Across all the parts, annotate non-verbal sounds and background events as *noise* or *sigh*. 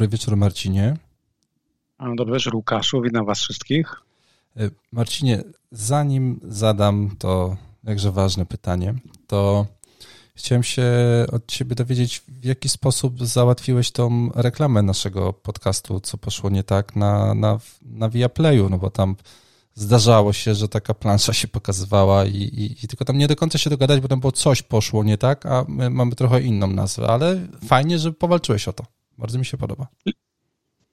Dobry wieczór, Marcinie. Dobry wieczór, Łukaszu. Witam Was wszystkich. E, Marcinie, zanim zadam to jakże ważne pytanie, to chciałem się od Ciebie dowiedzieć, w jaki sposób załatwiłeś tą reklamę naszego podcastu, co poszło nie tak na, na, na Viaplayu, no bo tam zdarzało się, że taka plansza się pokazywała i, i, i, tylko tam nie do końca się dogadać, bo tam było coś poszło nie tak, a my mamy trochę inną nazwę, ale fajnie, że powalczyłeś o to. Bardzo mi się podoba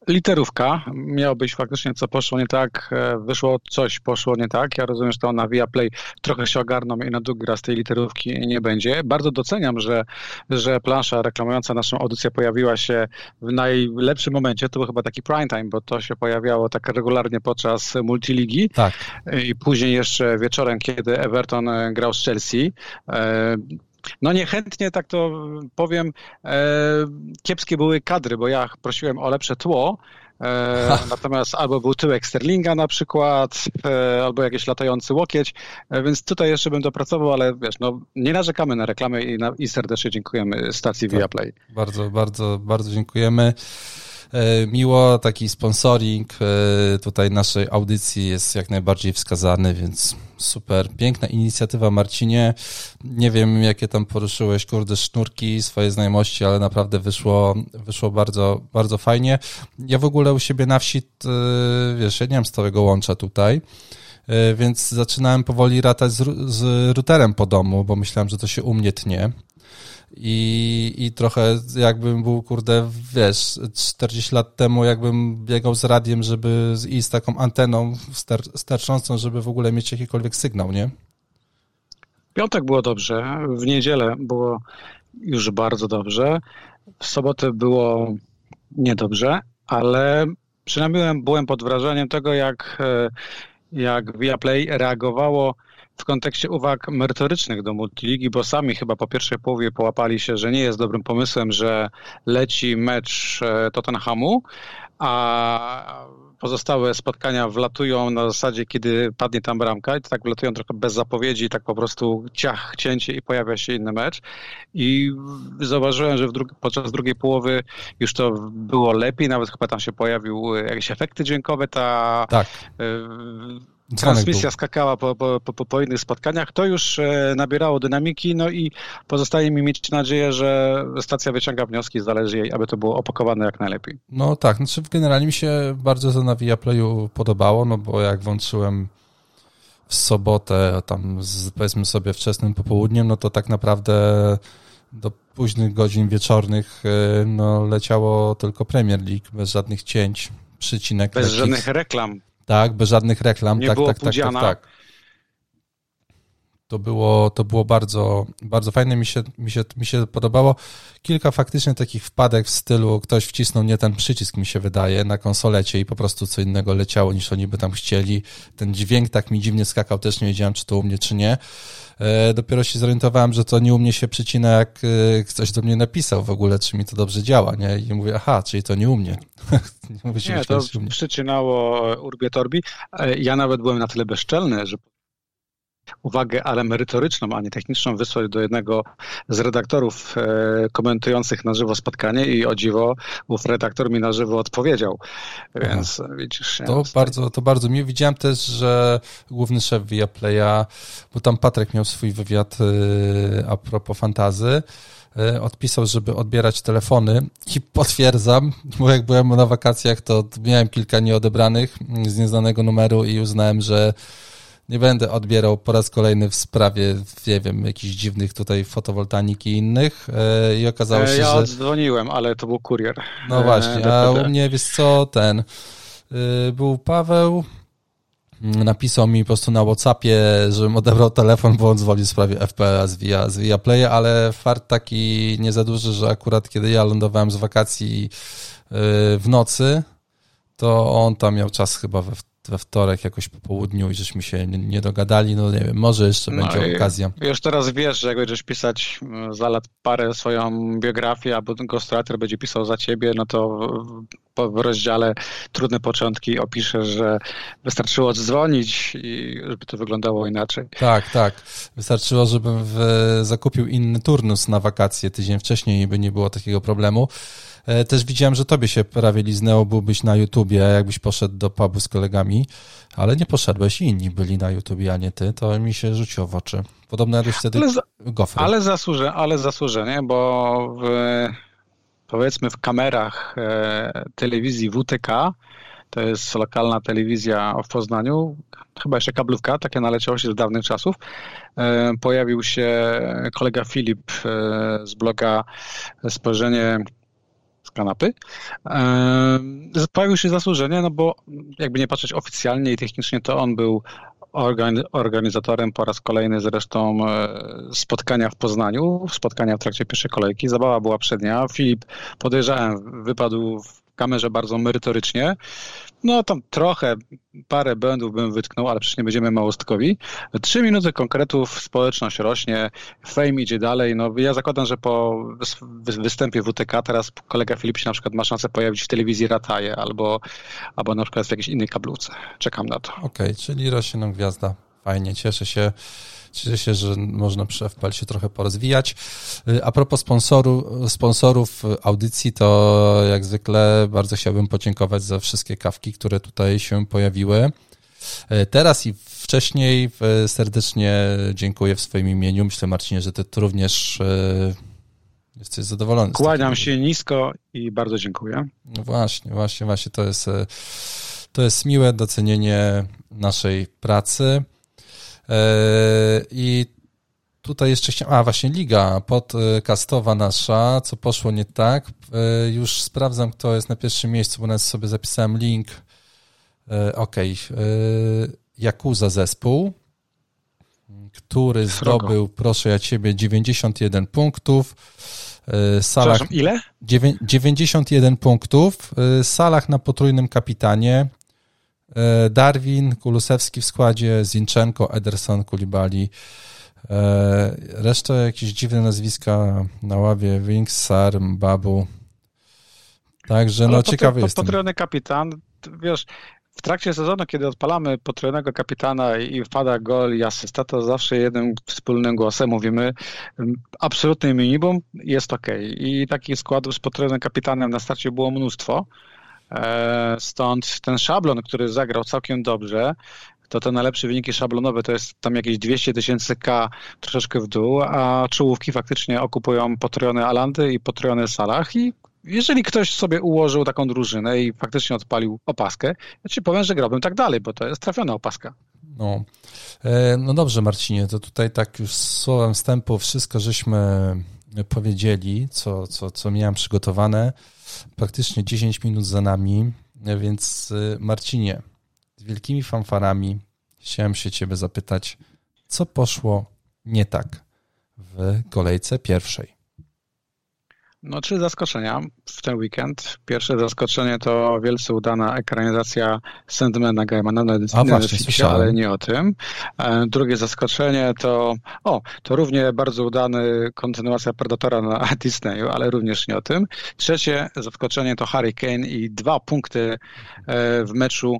literówka. Miało być faktycznie co poszło nie tak, e, wyszło coś poszło nie tak. Ja rozumiem, że to na Viaplay trochę się ogarną i na długi raz tej literówki nie będzie. Bardzo doceniam, że, że plansza reklamująca naszą audycję pojawiła się w najlepszym momencie. To był chyba taki prime time, bo to się pojawiało tak regularnie podczas multiligi. Tak. I później jeszcze wieczorem, kiedy Everton e, grał z Chelsea. No niechętnie tak to powiem, e, kiepskie były kadry, bo ja prosiłem o lepsze tło, E, natomiast albo był tyłek Sterlinga na przykład, e, albo jakiś latający łokieć, więc tutaj jeszcze bym dopracował, ale wiesz, no nie narzekamy na reklamy i, na, i serdecznie dziękujemy stacji tak, Viaplay. Bardzo, bardzo, bardzo dziękujemy. E, miło, taki sponsoring e, tutaj naszej audycji jest jak najbardziej wskazany, więc super. Piękna inicjatywa, Marcinie. Nie wiem, jakie tam poruszyłeś, kurde, sznurki, swoje znajomości, ale naprawdę wyszło, wyszło bardzo, bardzo fajnie. Ja w ogóle u siebie na wsi, wiesz, ja nie mam stałego łącza tutaj, e, więc zaczynałem powoli ratać z, z routerem po domu, bo myślałem, że to się u mnie tnie i, i trochę jakbym był, kurde, wiesz, 40 lat temu jakbym biegał z radiem, żeby i z taką anteną star, starczącą, żeby w ogóle mieć jakikolwiek sygnał, nie? Piątek było dobrze, w niedzielę było już bardzo dobrze, w sobotę było niedobrze, ale przynajmniej byłem pod wrażeniem tego, jak, e, jak Viaplay reagowało w kontekście uwag merytorycznych do multiligi, bo sami chyba po pierwszej połowie połapali się, że nie jest dobrym pomysłem, że leci mecz e, Tottenhamu, a pozostałe spotkania wlatują na zasadzie, kiedy padnie tam bramka i tak wlatują trochę bez zapowiedzi, tak po prostu ciach, cięcie i pojawia się inny mecz. I zauważyłem, że drugi, podczas drugiej połowy już to było lepiej, nawet chyba tam się pojawiły jakieś efekty dźwiękowe, ta tak. Y transmisja skakała po, po, po, po innych spotkaniach, to już e, nabierało dynamiki, no i pozostaje mi mieć nadzieję, że stacja wyciąga wnioski, zależy jej, aby to było opakowane jak najlepiej. No tak, znaczy generalnie mi się bardzo to na Viaplayu podobało, no bo jak włączyłem w sobotę, tam z, powiedzmy sobie wczesnym popołudniem, no to tak naprawdę do późnych godzin wieczornych e, no, leciało tylko Premier League, bez żadnych cięć, przycinek. Bez takich. żadnych reklam. Tak, bez żadnych reklam. Nie tak, było tak, tak, tak, tak. To było, to było bardzo, bardzo fajne, mi się, mi, się, mi się podobało. Kilka faktycznie takich wpadek w stylu, ktoś wcisnął nie ten przycisk, mi się wydaje, na konsolecie i po prostu co innego leciało niż oni by tam chcieli. Ten dźwięk tak mi dziwnie skakał, też nie wiedziałem, czy to u mnie, czy nie. E, dopiero się zorientowałem, że to nie u mnie się przycina, jak e, ktoś do mnie napisał w ogóle, czy mi to dobrze działa, nie? I mówię, aha, czyli to nie u mnie. *laughs* nie, nie to przycinało Urbie Torbi. E, ja nawet byłem na tyle bezczelny, że uwagę, ale merytoryczną, a nie techniczną wysłać do jednego z redaktorów e, komentujących na żywo spotkanie i o dziwo ów redaktor mi na żywo odpowiedział. Więc Aha. widzisz... To bardzo, to bardzo miło. Widziałem też, że główny szef Viaplaya, bo tam Patryk miał swój wywiad e, a propos fantazy, e, odpisał, żeby odbierać telefony i *laughs* potwierdzam, bo jak byłem na wakacjach, to miałem kilka nieodebranych z nieznanego numeru i uznałem, że nie będę odbierał po raz kolejny w sprawie, nie wiem, jakichś dziwnych tutaj fotowoltaniki i innych e, i okazało e, się, ja że... Ja dzwoniłem, ale to był kurier. No właśnie, e, a u mnie, wiesz co, ten... Był Paweł, napisał mi po prostu na Whatsappie, żebym odebrał telefon, bo on dzwoni w sprawie FPS via, z via Play, ale fart taki nie za duży, że akurat kiedy ja lądowałem z wakacji w nocy, to on tam miał czas chyba we we wtorek jakoś po południu i żeśmy się nie, dogadali, no nie wiem, może jeszcze no będzie okazja. Już teraz wiesz, że jak będziesz pisać mm, za lat parę swoją biografię, albo ghostwriter będzie pisał za ciebie, no to w, w rozdziale trudne początki opiszesz, że wystarczyło dzwonić i żeby to wyglądało inaczej. Tak, tak. Wystarczyło, żebym w, zakupił inny turnus na wakacje tydzień wcześniej i by nie było takiego problemu. E, też widziałem, że tobie się prawie liznęło, byłbyś na YouTubie, jakbyś poszedł do pubu z kolegami, ale nie poszedłeś i inni byli na YouTubie, a nie ty, to mi się rzuciło w oczy. Podobno jadłeś wtedy ale, za, gofry. Ale, zasłużę, ale zasłużenie, bo w, powiedzmy w kamerach e, telewizji WTK to jest lokalna telewizja w Poznaniu, chyba jeszcze kablówka, takie naleciało się z dawnych czasów. E, pojawił się kolega Filip e, z bloga Spojrzenie z kanapy. E, pojawił się zasłużenie, no bo jakby nie patrzeć oficjalnie i technicznie, to on był organizatorem po raz kolejny zresztą spotkania w Poznaniu, spotkania w trakcie pierwszej kolejki. Zabawa była przednia. Filip, podejrzewałem, wypadł w kamerze bardzo merytorycznie. No tam trochę, parę błędów bym wytknął, ale przecież nie będziemy małostkowi. Trzy minuty konkretów, społeczność rośnie, fame idzie dalej. No ja zakładam, że po występie WTK teraz kolega Filip się na przykład ma szansę pojawić w telewizji Rataje albo, albo na przykład w jakiejś innej kablówce. Czekam na to. Okej, okay, czyli rośnie nam gwiazda. Fajnie, cieszę się. Cieszę się, że można przy FPL się trochę porozwijać. Y, a propos sponsoru, sponsorów audycji, to jak zwykle bardzo chciałbym podziękować za wszystkie kawki, które tutaj się pojawiły. Y, teraz i wcześniej y, serdecznie dziękuję w swoim imieniu. Myślę, Marcinie, że ty również jesteś zadowolony. Kłaniam się nisko i bardzo dziękuję. No właśnie, właśnie, właśnie to jest, to jest miłe docenienie naszej pracy. E, I tutaj jeszcze chciałem, a właśnie liga podcastowa nasza, co poszło nie tak. E, już sprawdzam, kto jest na pierwszym miejscu, bo nawet sobie zapisałem link. E, ok, Jakuza zespół, który zdobył, proszę ja ciebie, 91 punktów. Salach, ile? 91 punktów. Salach na potrójnym kapitanie. E, Darwin, Kulusewski w składzie, Zinchenko, Ederson, Kulibali. E, reszta jakieś dziwne nazwiska na ławie, Wings, Sar, Babu. Także no ciekawy jest. Potrojony kapitan, wiesz, w trakcie sezonu, kiedy odpalamy potrojonego kapitana i wpada gol i asysta, to zawsze jednym wspólnym głosem mówimy absolutny minimum jest ok. I takich składów z potrojonym kapitanem na starcie było mnóstwo. E, stąd ten szablon, który zagrał całkiem dobrze, to te najlepsze wyniki szablonowe to jest tam jakieś 200 tysięcy K troszeczkę w dół, a czołówki faktycznie okupują potrojone Alanty i potrojone Salach i jeżeli ktoś sobie ułożył taką drużynę i faktycznie odpalił opaskę, ja ci powiem, że grałbym tak dalej, bo to jest trafiona opaska. No, e, no dobrze Marcinie, to tutaj tak już słowem wstępu wszystko żeśmy powiedzieli, co, co, co miałem przygotowane praktycznie 10 minut za nami, więc y, Marcinie, z wielkimi fanfarami chciałem się ciebie zapytać, co poszło nie tak w kolejce pierwszej? No, trzy zaskoczenia w ten weekend. Pierwsze zaskoczenie to wielce udana ekranizacja Sandmana Gaimana na A właśnie, ale nie o tym. E, drugie zaskoczenie to, o, to równie bardzo udany kontynuacja Predatora na *laughs* Disneyu, ale również nie o tym. Trzecie zaskoczenie to Harry Kane i dwa punkty e, w meczu,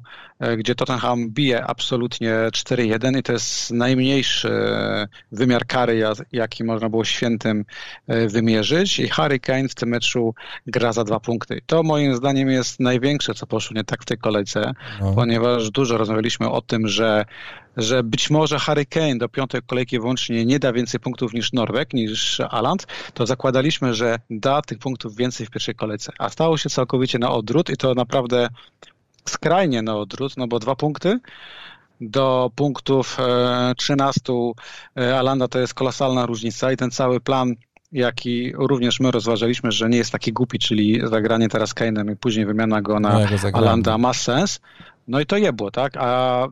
gdzie Tottenham bije absolutnie 4-1 i to jest najmniejszy wymiar kary, jaki można było świętym wymierzyć. I Harry Kane w tym meczu gra za dwa punkty. To moim zdaniem jest największe, co poszło nie tak w tej kolejce, no. ponieważ dużo rozmawialiśmy o tym, że że być może Harry Kane do piątej kolejki wyłącznie nie da więcej punktów niż Norweg, niż Aland, to zakładaliśmy, że da tych punktów więcej w pierwszej kolejce. A stało się całkowicie na odwrót i to naprawdę skrajnie na odwrót, no bo dwa punkty do punktów 13 e, e, Alanda to jest kolosalna różnica i ten cały plan jak i również my rozważaliśmy, że nie jest taki głupi, czyli zagranie teraz Kane'em i później wymiana go na no, Alanda ma sens. No i to je było, tak? A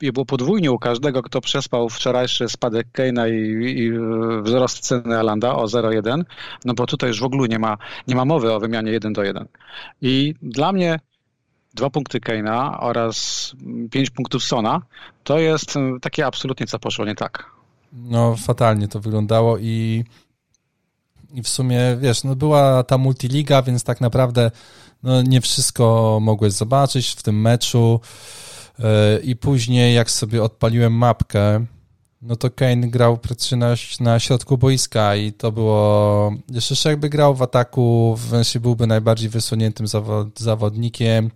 je było podwójnie u każdego, kto przespał wczorajszy spadek Kane'a i, i wzrost ceny Alanda o 0,1, no bo tutaj już w ogóle nie ma, nie ma mowy o wymianie 1 do 1. I dla mnie dwa punkty Kane'a oraz pięć punktów Sona to jest takie absolutnie co poszło nie tak. No fatalnie to wyglądało i i w sumie, wiesz, no była ta multiliga, więc tak naprawdę no, nie wszystko mogłeś zobaczyć w tym meczu. Yy, I później, jak sobie odpaliłem mapkę, no to Kane grał praktycznie na, na środku boiska i to było, jeszcze jakby grał w ataku, wręcz byłby najbardziej wysuniętym zawod, zawodnikiem,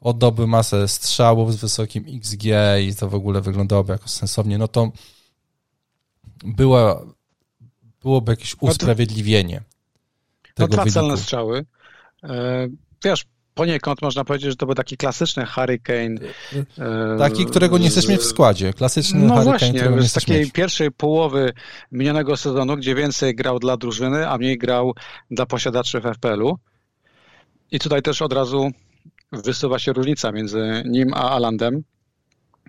oddałby masę strzałów z wysokim XG i to w ogóle wyglądałoby jako sensownie, no to była, byłoby jakieś no usprawiedliwienie. No, to, no celne strzały. E, wiesz, poniekąd można powiedzieć, że to był taki klasyczny Hurricane. Taki, którego nie chcesz mieć w składzie. Klasyczny no Hurricane, właśnie, z takiej mieć. pierwszej połowy minionego sezonu, gdzie więcej grał dla drużyny, a mniej grał dla posiadaczy w FPL-u. I tutaj też od razu wysuwa się różnica między nim a Alandem,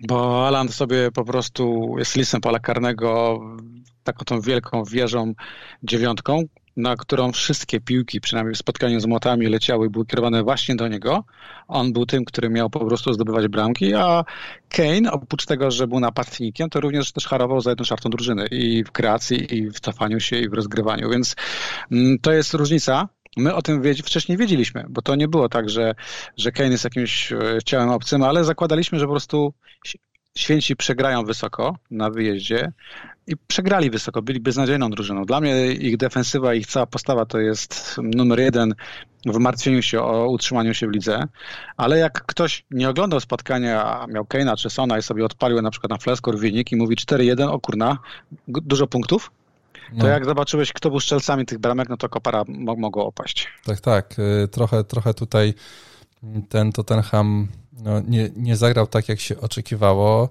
bo Aland sobie po prostu jest listem pola karnego taką tą wielką wieżą dziewiątką, na którą wszystkie piłki, przynajmniej w spotkaniu z młotami, leciały i były kierowane właśnie do niego. On był tym, który miał po prostu zdobywać bramki, a Kane, oprócz tego, że był napastnikiem, to również też harował za jedną czwartą drużyny i w kreacji, i w cofaniu się, i w rozgrywaniu, więc mm, to jest różnica. My o tym wcześniej wiedzieliśmy, bo to nie było tak, że, że Kane jest jakimś e, ciałem obcym, ale zakładaliśmy, że po prostu święci przegrają wysoko na wyjeździe i przegrali wysoko, byli beznadziejną drużyną. Dla mnie ich defensywa, ich cała postawa to jest numer jeden w martwieniu się o utrzymaniu się w lidze, ale jak ktoś nie oglądał spotkania, a miał Keina czy Sona i sobie odpalił na przykład na Fleskor wynik i mówi 4-1, o kurna, dużo punktów, to no. jak zobaczyłeś, kto był strzelcami tych bramek, no to kopara mogło opaść. Tak, tak. Y, trochę, trochę tutaj ten Tottenham no, nie, nie zagrał tak, jak się oczekiwało.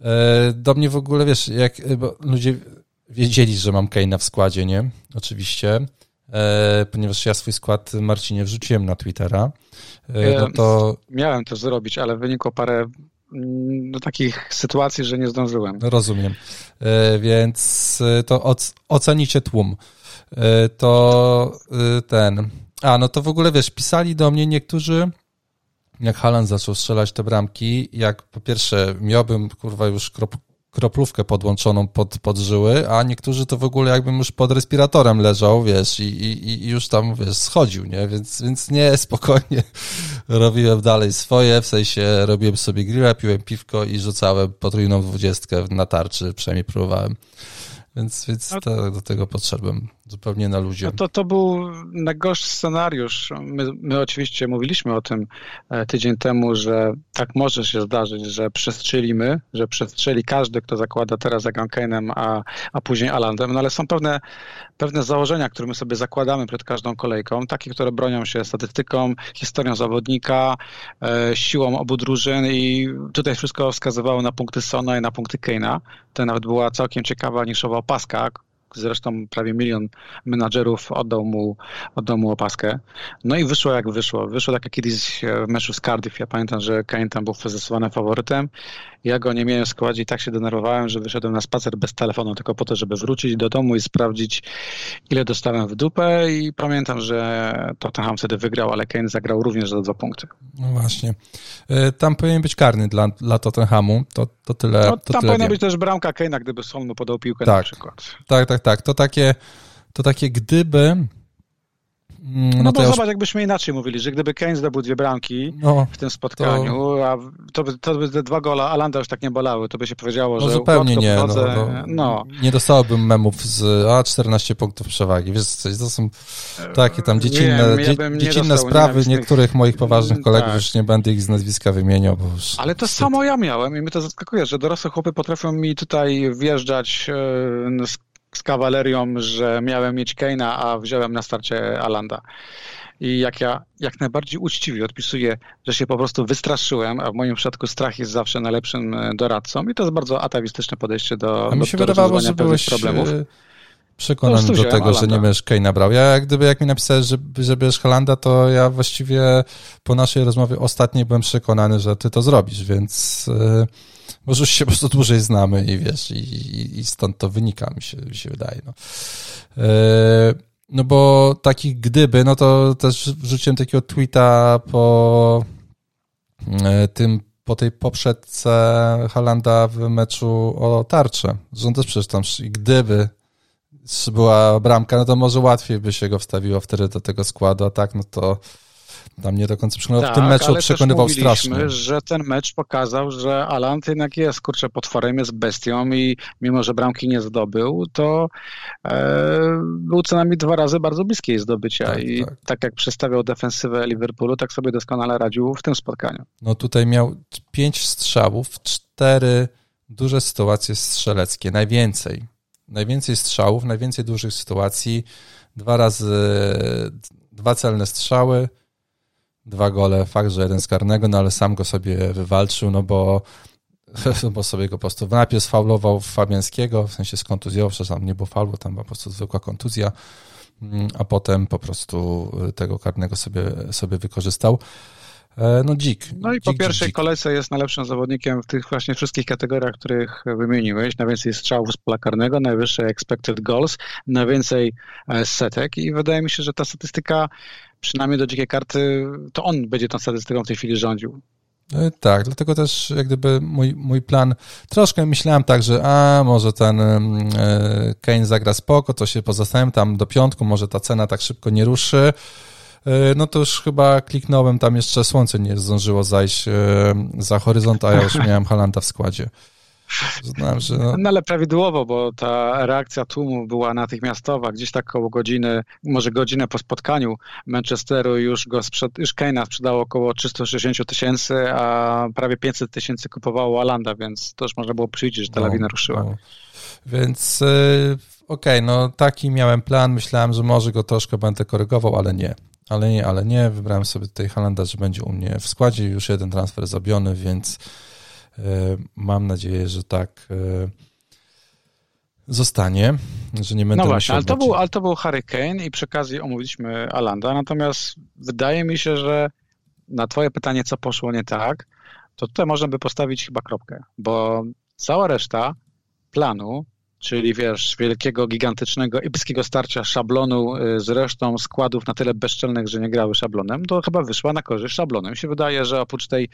E, do mnie w ogóle, wiesz, jak ludzie wiedzieli, że mam Kane'a w składzie, nie? Oczywiście, ponieważ ja swój skład Marcinie wrzuciłem na Twittera, no to... Miałem to zrobić, ale wynikło parę do takich sytuacji, że nie zdążyłem. Rozumiem. Więc to ocenicie tłum. To ten... A, no to w ogóle, wiesz, pisali do mnie niektórzy, jak Halan zaczął strzelać te bramki, jak po pierwsze miałbym kurwa już krop, kroplówkę podłączoną pod, pod żyły, a niektórzy to w ogóle jakbym już pod respiratorem leżał, wiesz, i, i, i już tam, wiesz, schodził, nie? Więc, więc nie, *laughs* spokojnie robiłem dalej swoje, w sensie robiłem sobie grilla, piłem piwko i rzucałem potrójną dwudziestkę na tarczy, przynajmniej próbowałem. Więc, więc to, do tego podszedłem zupełnie na luzie. No to, to był najgorszy scenariusz. My, my oczywiście mówiliśmy o tym e, tydzień temu, że tak może się zdarzyć, że przestrzelimy, że przestrzeli każdy, kto zakłada teraz za Kane'em, a, a później Alandem, no ale są pewne, pewne założenia, które my sobie zakładamy przed każdą kolejką, takie, które bronią się statystyką, historią zawodnika, e, siłą obu drużyn i tutaj wszystko wskazywało na punkty Sona i na punkty Kane'a. To nawet była całkiem ciekawa niszowa opaska, zresztą prawie milion menadżerów oddał mu, oddał mu opaskę. No i wyszło jak wyszło. Wyszło tak jak kiedyś w meczu z Cardiff. Ja pamiętam, że Kane tam był zdecydowanym faworytem. Ja go nie miałem w składzie i tak się denerwowałem, że wyszedłem na spacer bez telefonu, tylko po to, żeby wrócić do domu i sprawdzić, ile dostałem w dupę i pamiętam, że Tottenham wtedy wygrał, ale Kane zagrał również za dwa punkty. No właśnie. E, tam powinien być karny dla, dla Tottenhamu, to, to tyle. No, tam tyle powinna być też bramka Kane'a, gdyby Son mu podał piłkę tak, na przykład. Tak, tak, tak. To takie, to takie gdyby Mm, no, no bo zobacz, jakbyśmy inaczej mówili, że gdyby Kane zdobył dwie bramki no, w tym spotkaniu, to... a to by, to by te dwa gola Alanda już tak nie bolały, to by się powiedziało, no, że zupełnie nie. No, no, no, Nie dostałbym memów z a 14 punktów przewagi. Wiesz, to są takie tam dziecinne, nie, ja dziecinne sprawy niektórych moich poważnych mm, kolegów, tak. już nie będę ich z nazwiska wymieniał. Bo już Ale to samo ja miałem i mnie to zaskakuje, że dorosłe chłopy potrafią mi tutaj wjeżdżać e, z z kawalerią, że miałem mieć Keina, a wziąłem na starcie Alanda. I jak ja jak najbardziej uczciwie odpisuję, że się po prostu wystraszyłem, a w moim przypadku strach jest zawsze najlepszym e, doradcą i to jest bardzo atawistyczne podejście do, a mi się do, wydawało, że byłeś problemów. E, przekonany no, do tego, Alanda. że nie będziesz Keina brał. Ja gdyby jak mi napisałeś, że, że bierzesz Holanda, to ja właściwie po naszej rozmowie ostatniej byłem przekonany, że ty to zrobisz, więc... Yy może już się po prostu dłużej znamy i wiesz, i, i stąd to wynika, mi się, mi się wydaje. No. E, no bo takich gdyby, no to też wrzuciłem takiego tweeta po e, tym, po tej poprzedce Halanda w meczu o tarczę. Że on też przecież tam, gdyby była bramka, no to może łatwiej by się go wstawiło wtedy do tego składu, a tak, no to tam nie do końca przekonywał. Tak, w tym tak, meczu przekonywał strasznie. że ten mecz pokazał, że Alant jednak jest, kurczę, potworem, jest bestią i mimo, że bramki nie zdobył, to e, był co najmniej dwa razy bardzo bliskiej zdobycia tak, i tak. tak jak przedstawiał defensywę Liverpoolu, tak sobie doskonale radził w tym spotkaniu. No tutaj miał pięć strzałów, cztery duże sytuacje strzeleckie, najwięcej. Najwięcej strzałów, najwięcej dużych sytuacji, dwa razy, dwa celne strzały, dwa gole, fakt, że jeden z karnego, no ale sam go sobie wywalczył, no bo, *laughs* bo sobie go po prostu najpierw faulował Fabiańskiego, w sensie skontuzjował, przepraszam, nie było faulu, tam była po prostu zwykła kontuzja, mm, a potem po prostu tego karnego sobie, sobie wykorzystał. E, no dzik. No i dzik, po pierwszej dzik. kolejce jest najlepszym zawodnikiem w tych właśnie wszystkich kategoriach, których wymieniłeś. Najwięcej strzałów z pola karnego, najwyższe expected goals, najwięcej e, setek i wydaje mi się, że ta statystyka przynajmniej do dzikiej karty, to on będzie tą statystyką w tej chwili rządził. E, tak, dlatego też jak gdyby mój, mój plan, troszkę myślałem tak, że a może ten Kane zagra spoko, to się pozostałem tam do piątku, może ta cena tak szybko nie ruszy, no to już chyba kliknąłem, tam jeszcze słońce nie zdążyło zajść e, za horyzont, a ja już *laughs* miałem Halanta w składzie. Znałem, że no... no ale prawidłowo, bo ta reakcja tłumu była natychmiastowa. Gdzieś tak około godziny, może godzinę po spotkaniu Manchesteru już go sprzed, już Kane'a sprzedało około 360 tysięcy, a prawie 500 tysięcy kupowało Alanda, więc to już można było przyjść, że ta no, lawina ruszyła. No. Więc yy, okej, okay, no taki miałem plan. Myślałem, że może go troszkę będę korygował, ale nie ale nie, ale nie. Wybrałem sobie tutaj Halanda, że będzie u mnie w składzie. Już jeden transfer zrobiony, więc y, mam nadzieję, że tak y, zostanie, że nie będę No właśnie, ale to, był, ale to był Harry Kane i przy okazji omówiliśmy Alanda, natomiast wydaje mi się, że na twoje pytanie, co poszło nie tak, to tutaj można by postawić chyba kropkę, bo cała reszta planu czyli wiesz, wielkiego, gigantycznego, epickiego starcia szablonu y, z resztą składów na tyle bezczelnych, że nie grały szablonem, to chyba wyszła na korzyść szablonu. Mi się wydaje, że oprócz tej,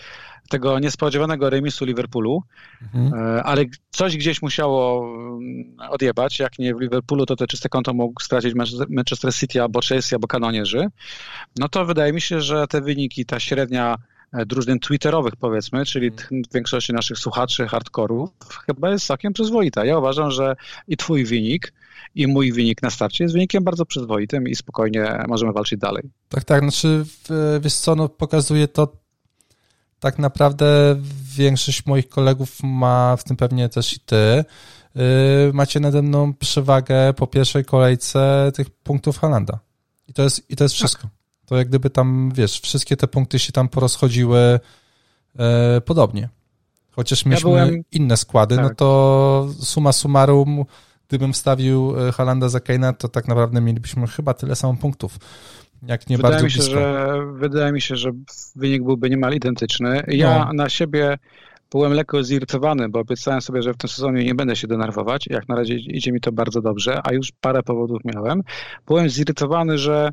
tego niespodziewanego remisu Liverpoolu, mhm. Y, ale coś gdzieś musiało y, odjebać, jak nie w Liverpoolu, to te czyste konto mógł stracić Manchester City albo Chelsea, albo kanonierzy, no to wydaje mi się, że te wyniki, ta średnia drużyn twitterowych powiedzmy, czyli mm. większości naszych słuchaczy hardkorów, chyba jest całkiem przyzwoita. Ja uważam, że i twój wynik, i mój wynik na starcie jest wynikiem bardzo przyzwoitym i spokojnie możemy walczyć dalej. Tak, tak, znaczy wiesz co, no pokazuje to tak naprawdę większość moich kolegów ma, w tym pewnie też i ty, yy, macie nade mną przewagę po pierwszej kolejce tych punktów Halanda. I to jest, i to jest wszystko. Tak to jak gdyby tam, wiesz, wszystkie te punkty się tam porozchodziły e, podobnie. Chociaż mieliśmy ja byłem... inne składy, no tak. no to suma summarum, gdybym wstawił e, Halanda za Keina, to tak naprawdę mielibyśmy chyba tyle samo punktów. Jak nie wydaje bardzo mi się, że Wydaje mi się, że wynik byłby niemal identyczny. Ja no. na siebie byłem lekko zirytowany, bo obiecałem sobie, że w tym sezonie nie będę się denerwować. Jak na razie idzie mi to bardzo dobrze, a już parę powodów miałem. Byłem zirytowany, że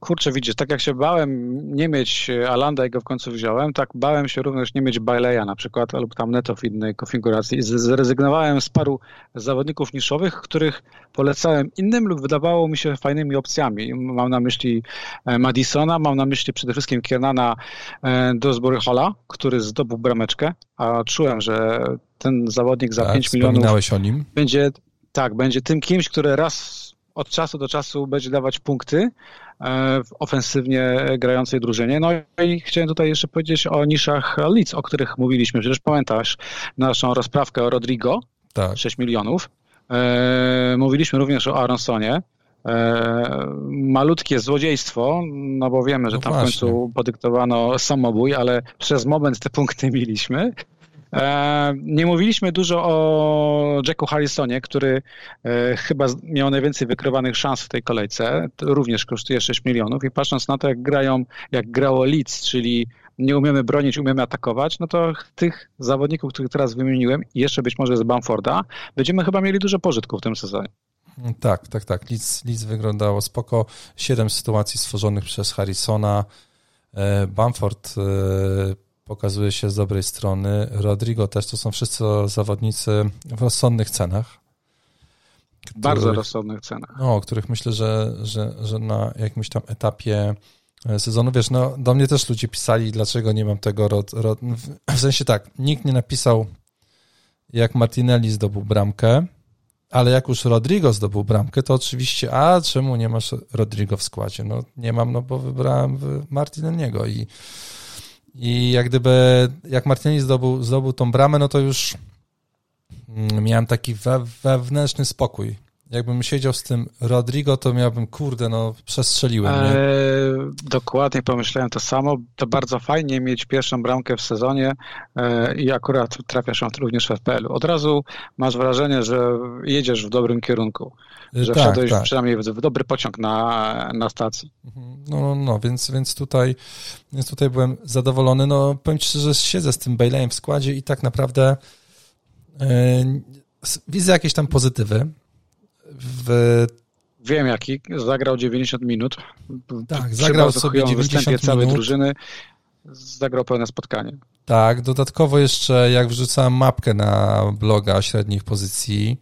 kurczę, widzisz, tak jak się bałem nie mieć Alanda i go w końcu wziąłem, tak bałem się również nie mieć Baileya na przykład, lub tam Neto w innej konfiguracji zrezygnowałem z paru zawodników niszowych, których polecałem innym lub wydawało mi się fajnymi opcjami. Mam na myśli e, Madisona, mam na myśli przede wszystkim Kiernana e, Dosbury Halla, który zdobył brameczkę, a czułem, że ten zawodnik za tak, 5 milionów o nim. będzie tak, będzie tym kimś, który raz od czasu do czasu będzie dawać punkty e, w ofensywnie grającej drużynie. No i chciałem tutaj jeszcze powiedzieć o niszach Leeds, o których mówiliśmy. Przecież pamiętasz naszą rozprawkę o Rodrigo, tak. 6 milionów. E, mówiliśmy również o Aronsonie. E, malutkie złodziejstwo, no bo wiemy, że no tam właśnie. w końcu podyktowano samobój, ale przez moment te punkty mieliśmy. E, nie mówiliśmy dużo o Jacku Harrisonie, który e, chyba miał najwięcej wykrywanych szans w tej kolejce. Również kosztuje 6 milionów i patrząc na to, jak grają, jak grało Leeds, czyli nie umiemy bronić, umiemy atakować, no to tych zawodników, których teraz wymieniłem, jeszcze być może z Bamforda, będziemy chyba mieli dużo pożytku w tym sezonie. Tak, tak, tak. Leeds, Leeds wyglądało spoko. Siedem sytuacji stworzonych przez Harrisona. E, Bamford pokazuje się z dobrej strony. Rodrigo też to są wszyscy zawodnicy w rozsądnych cenach. Których, Bardzo rozsądnych cenach. No, o których myślę, że, że, że na jakimś tam etapie sezonu. Wiesz, no do mnie też ludzie pisali, dlaczego nie mam tego rod, rod, w sensie tak, nikt nie napisał jak Martinelli zdobył bramkę, ale jak już Rodrigo zdobył bramkę, to oczywiście, a czemu nie masz Rodrigo w składzie? No nie mam, no bo wybrałem Martinelliego i, i jak gdyby, jak Martinelli zdobył, zdobył tą bramę, no to już mm, miałem taki we, wewnętrzny spokój jakbym siedział z tym Rodrigo, to miałbym, kurde, no przestrzeliłem. Nie? Eee, dokładnie pomyślałem to samo. To bardzo fajnie mieć pierwszą bramkę w sezonie e, i akurat trafiasz również w FPL. Od razu masz wrażenie, że jedziesz w dobrym kierunku. E, że tak, wszedłeś tak. przynajmniej w, w, dobry pociąg na, na stacji. Mhm. No, no, no, więc, więc, tutaj, więc tutaj byłem zadowolony. No, powiem Ci że siedzę z tym Baileyem w składzie i tak naprawdę e, widzę jakieś tam pozytywy w... Wiem jaki, zagrał 90 minut. Tak, zagrał sobie 90 minut. całej drużyny, zagrał pełne spotkanie. Tak, dodatkowo jeszcze jak wrzucałem mapkę na bloga średnich pozycji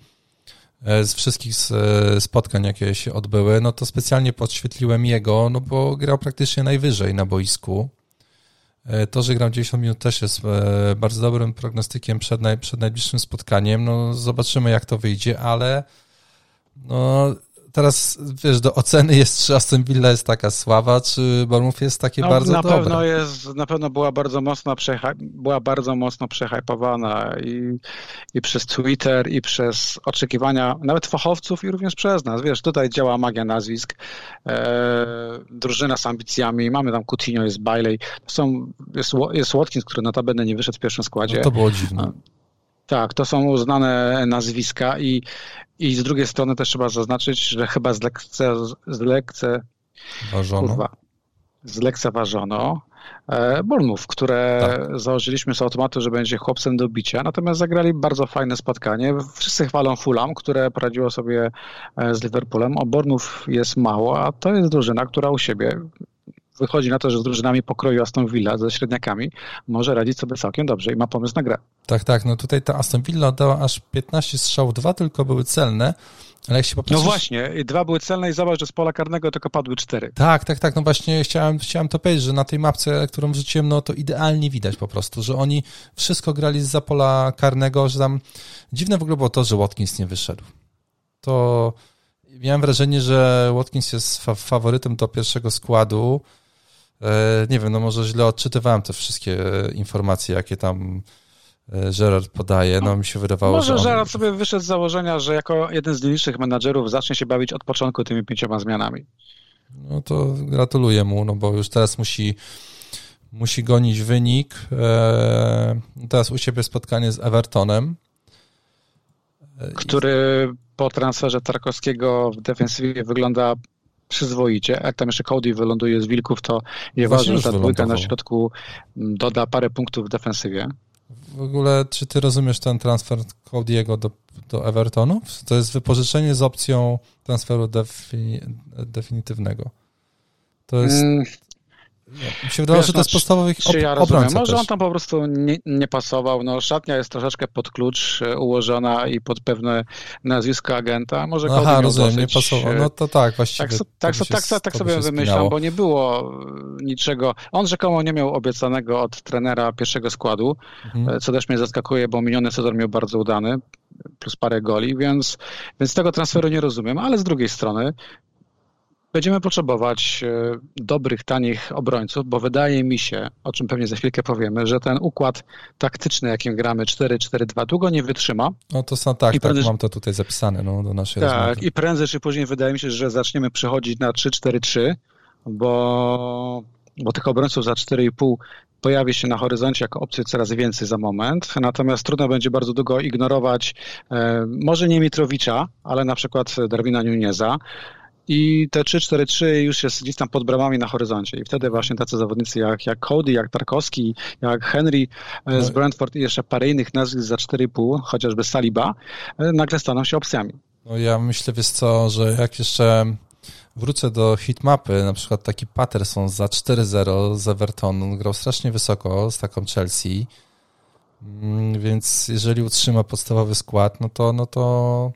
e, z wszystkich e, spotkań, jakie się odbyły, no to specjalnie podświetliłem jego, no bo grał praktycznie najwyżej na boisku. E, to, że grał 90 minut też jest bardzo dobrym prognostykiem przed, naj, przed najbliższym spotkaniem. No zobaczymy jak to wyjdzie, ale no, teraz wiesz, do oceny jest, czy Aston Villa jest taka słaba, czy Bournemouth jest takie no, bardzo na dobre. Pewno jest, na pewno była bardzo mocno, była bardzo mocno przehypowana i, i przez Twitter, i przez oczekiwania nawet fachowców, i również przez nas. Wiesz, tutaj działa magia nazwisk, e, drużyna z ambicjami, mamy tam Coutinho, jest Bailey, są, jest, jest Watkins, który notabene nie wyszedł w pierwszym składzie. No to było dziwne. Tak, to są uznane nazwiska i, i z drugiej strony też trzeba zaznaczyć, że chyba zlekce, zlekce ważono. Kurwa, zlekceważono e, Bournemouth, które tak. założyliśmy z automatu, że będzie chłopcem do bicia, natomiast zagrali bardzo fajne spotkanie. Wszyscy chwalą Fulham, które poradziło sobie e, z Liverpoolem. O Bournemouth jest mało, a to jest drużyna, która u siebie wychodzi na to, że z drużynami pokroju Aston Villa ze średniakami może radzić sobie całkiem dobrze i ma pomysł na grę. Tak, tak. No tutaj ta Aston Villa dała aż 15 strzałów, dwa tylko były celne. Ale jak się popatrzysz... No właśnie, dwa były celne i zobacz, że z pola karnego tylko padły cztery. Tak, tak, tak. No właśnie chciałem, chciałem to powiedzieć, że na tej mapce, którą wrzuciłem, no to idealnie widać po prostu, że oni wszystko grali z za pola karnego, że tam dziwne w ogóle było to, że Watkins nie wyszedł. To miałem wrażenie, że Watkins jest fa faworytem do pierwszego składu, nie wiem, no może źle odczytywałem te wszystkie informacje, jakie tam e, Gerard podaje. No mi się wydawało, może że. Może on... Gerard sobie wyszedł z założenia, że jako jeden z niższych menadżerów zacznie się bawić od początku tymi pięcioma zmianami. No to gratuluję mu, no bo już teraz musi, musi gonić wynik. E, teraz u siebie spotkanie z Evertonem. Który po transferze Tarkowskiego w defensywie wygląda przyzwoicie. Jak tam jeszcze Cody wyląduje z Wilków, to nie ważne, że ta dwójka na środku mm, doda parę punktów w defensywie. W ogóle, czy ty rozumiesz ten transfer Cody'ego do, do Evertonu? To jest wypożyczenie z opcją transferu defi, definitywnego. To jest... Mi się wydawało, że to jest podstawowy ich ja rozumiem. Może też. on tam po prostu nie, nie, pasował. No, szatnia jest troszeczkę pod klucz e, ułożona i pod pewne nazwisko agenta. Może Aha, rozumiem, dosyć, nie pasował. No to tak, właściwie. Tak, tak, tak, tak, tak, tak sobie wymyślam, bo nie było e, niczego. On rzekomo nie miał obiecanego od trenera pierwszego składu, mhm. E, co też mnie zaskakuje, bo miniony sezon miał bardzo udany plus parę goli, więc, więc tego transferu nie rozumiem, ale z drugiej strony Będziemy potrzebować e, dobrych, tanich obrońców, bo wydaje mi się, o czym pewnie za chwilkę powiemy, że ten układ taktyczny, jakim gramy 4-4-2, długo nie wytrzyma. No to są, tak, I prędzej, tak, mam to tutaj zapisane no, do naszej Tak, rozmowy. i prędzej czy później wydaje mi się, że zaczniemy przechodzić na 3-4-3, bo, bo tych obrońców za 4,5 pojawi się na horyzoncie jako opcja coraz więcej za moment, natomiast trudno będzie bardzo długo ignorować e, może nie Mitrowicza, ale na przykład Darwina Nuneza, i te 3-4-3 już jest gdzieś tam pod bramami na horyzoncie. I wtedy właśnie tacy zawodnicy jak, jak Cody, jak Tarkowski, jak Henry e, z no Brentford i jeszcze parę innych nazwisk za 4,5, chociażby Saliba, e, nagle staną się opcjami. No ja myślę, wiesz co, że jak jeszcze wrócę do hitmapy, na przykład taki Patterson za 4-0 z Everton, on grał strasznie wysoko z taką Chelsea, mm, więc jeżeli utrzyma podstawowy skład, no to, no to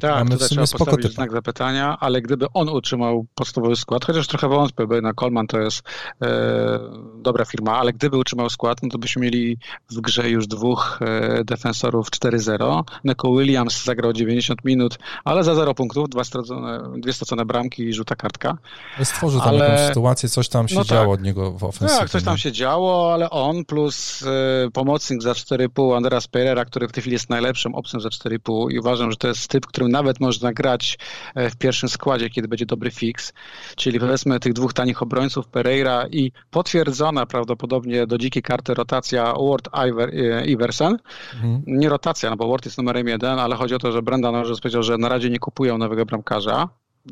Tak, tutaj trzeba postawić typa. znak zapytania, ale gdyby on utrzymał podstawowy skład, chociaż trochę wątpię, bo na Coleman to jest e, dobra firma, ale gdyby utrzymał skład, no to byśmy mieli w grze już dwóch e, defensorów 4-0. Neko Williams zagrał 90 minut, ale za 0 punktów, dwa stracone, dwie stracone bramki i żółta kartka. Stworzył tam ale... jakąś sytuację, coś tam się no działo tak. od niego w ofensywie. Tak, coś tam się działo, ale on plus e, pomocnik za 4,5 Andreas Pereira, który w tej chwili jest najlepszym opcją za 4,5 i uważam, że to jest typ, którym nawet można grać e, w pierwszym składzie, kiedy będzie dobry fix. Czyli powiedzmy tych dwóch tanich obrońców Pereira i potwierdzona prawdopodobnie do dzikiej karty rotacja Ward Iver, e, Iversen. Mhm. Nie rotacja, no bo Ward jest numerem jeden, ale chodzi o to, że Brendan Rodgers powiedział, że na razie nie kupują nowego bramkarza.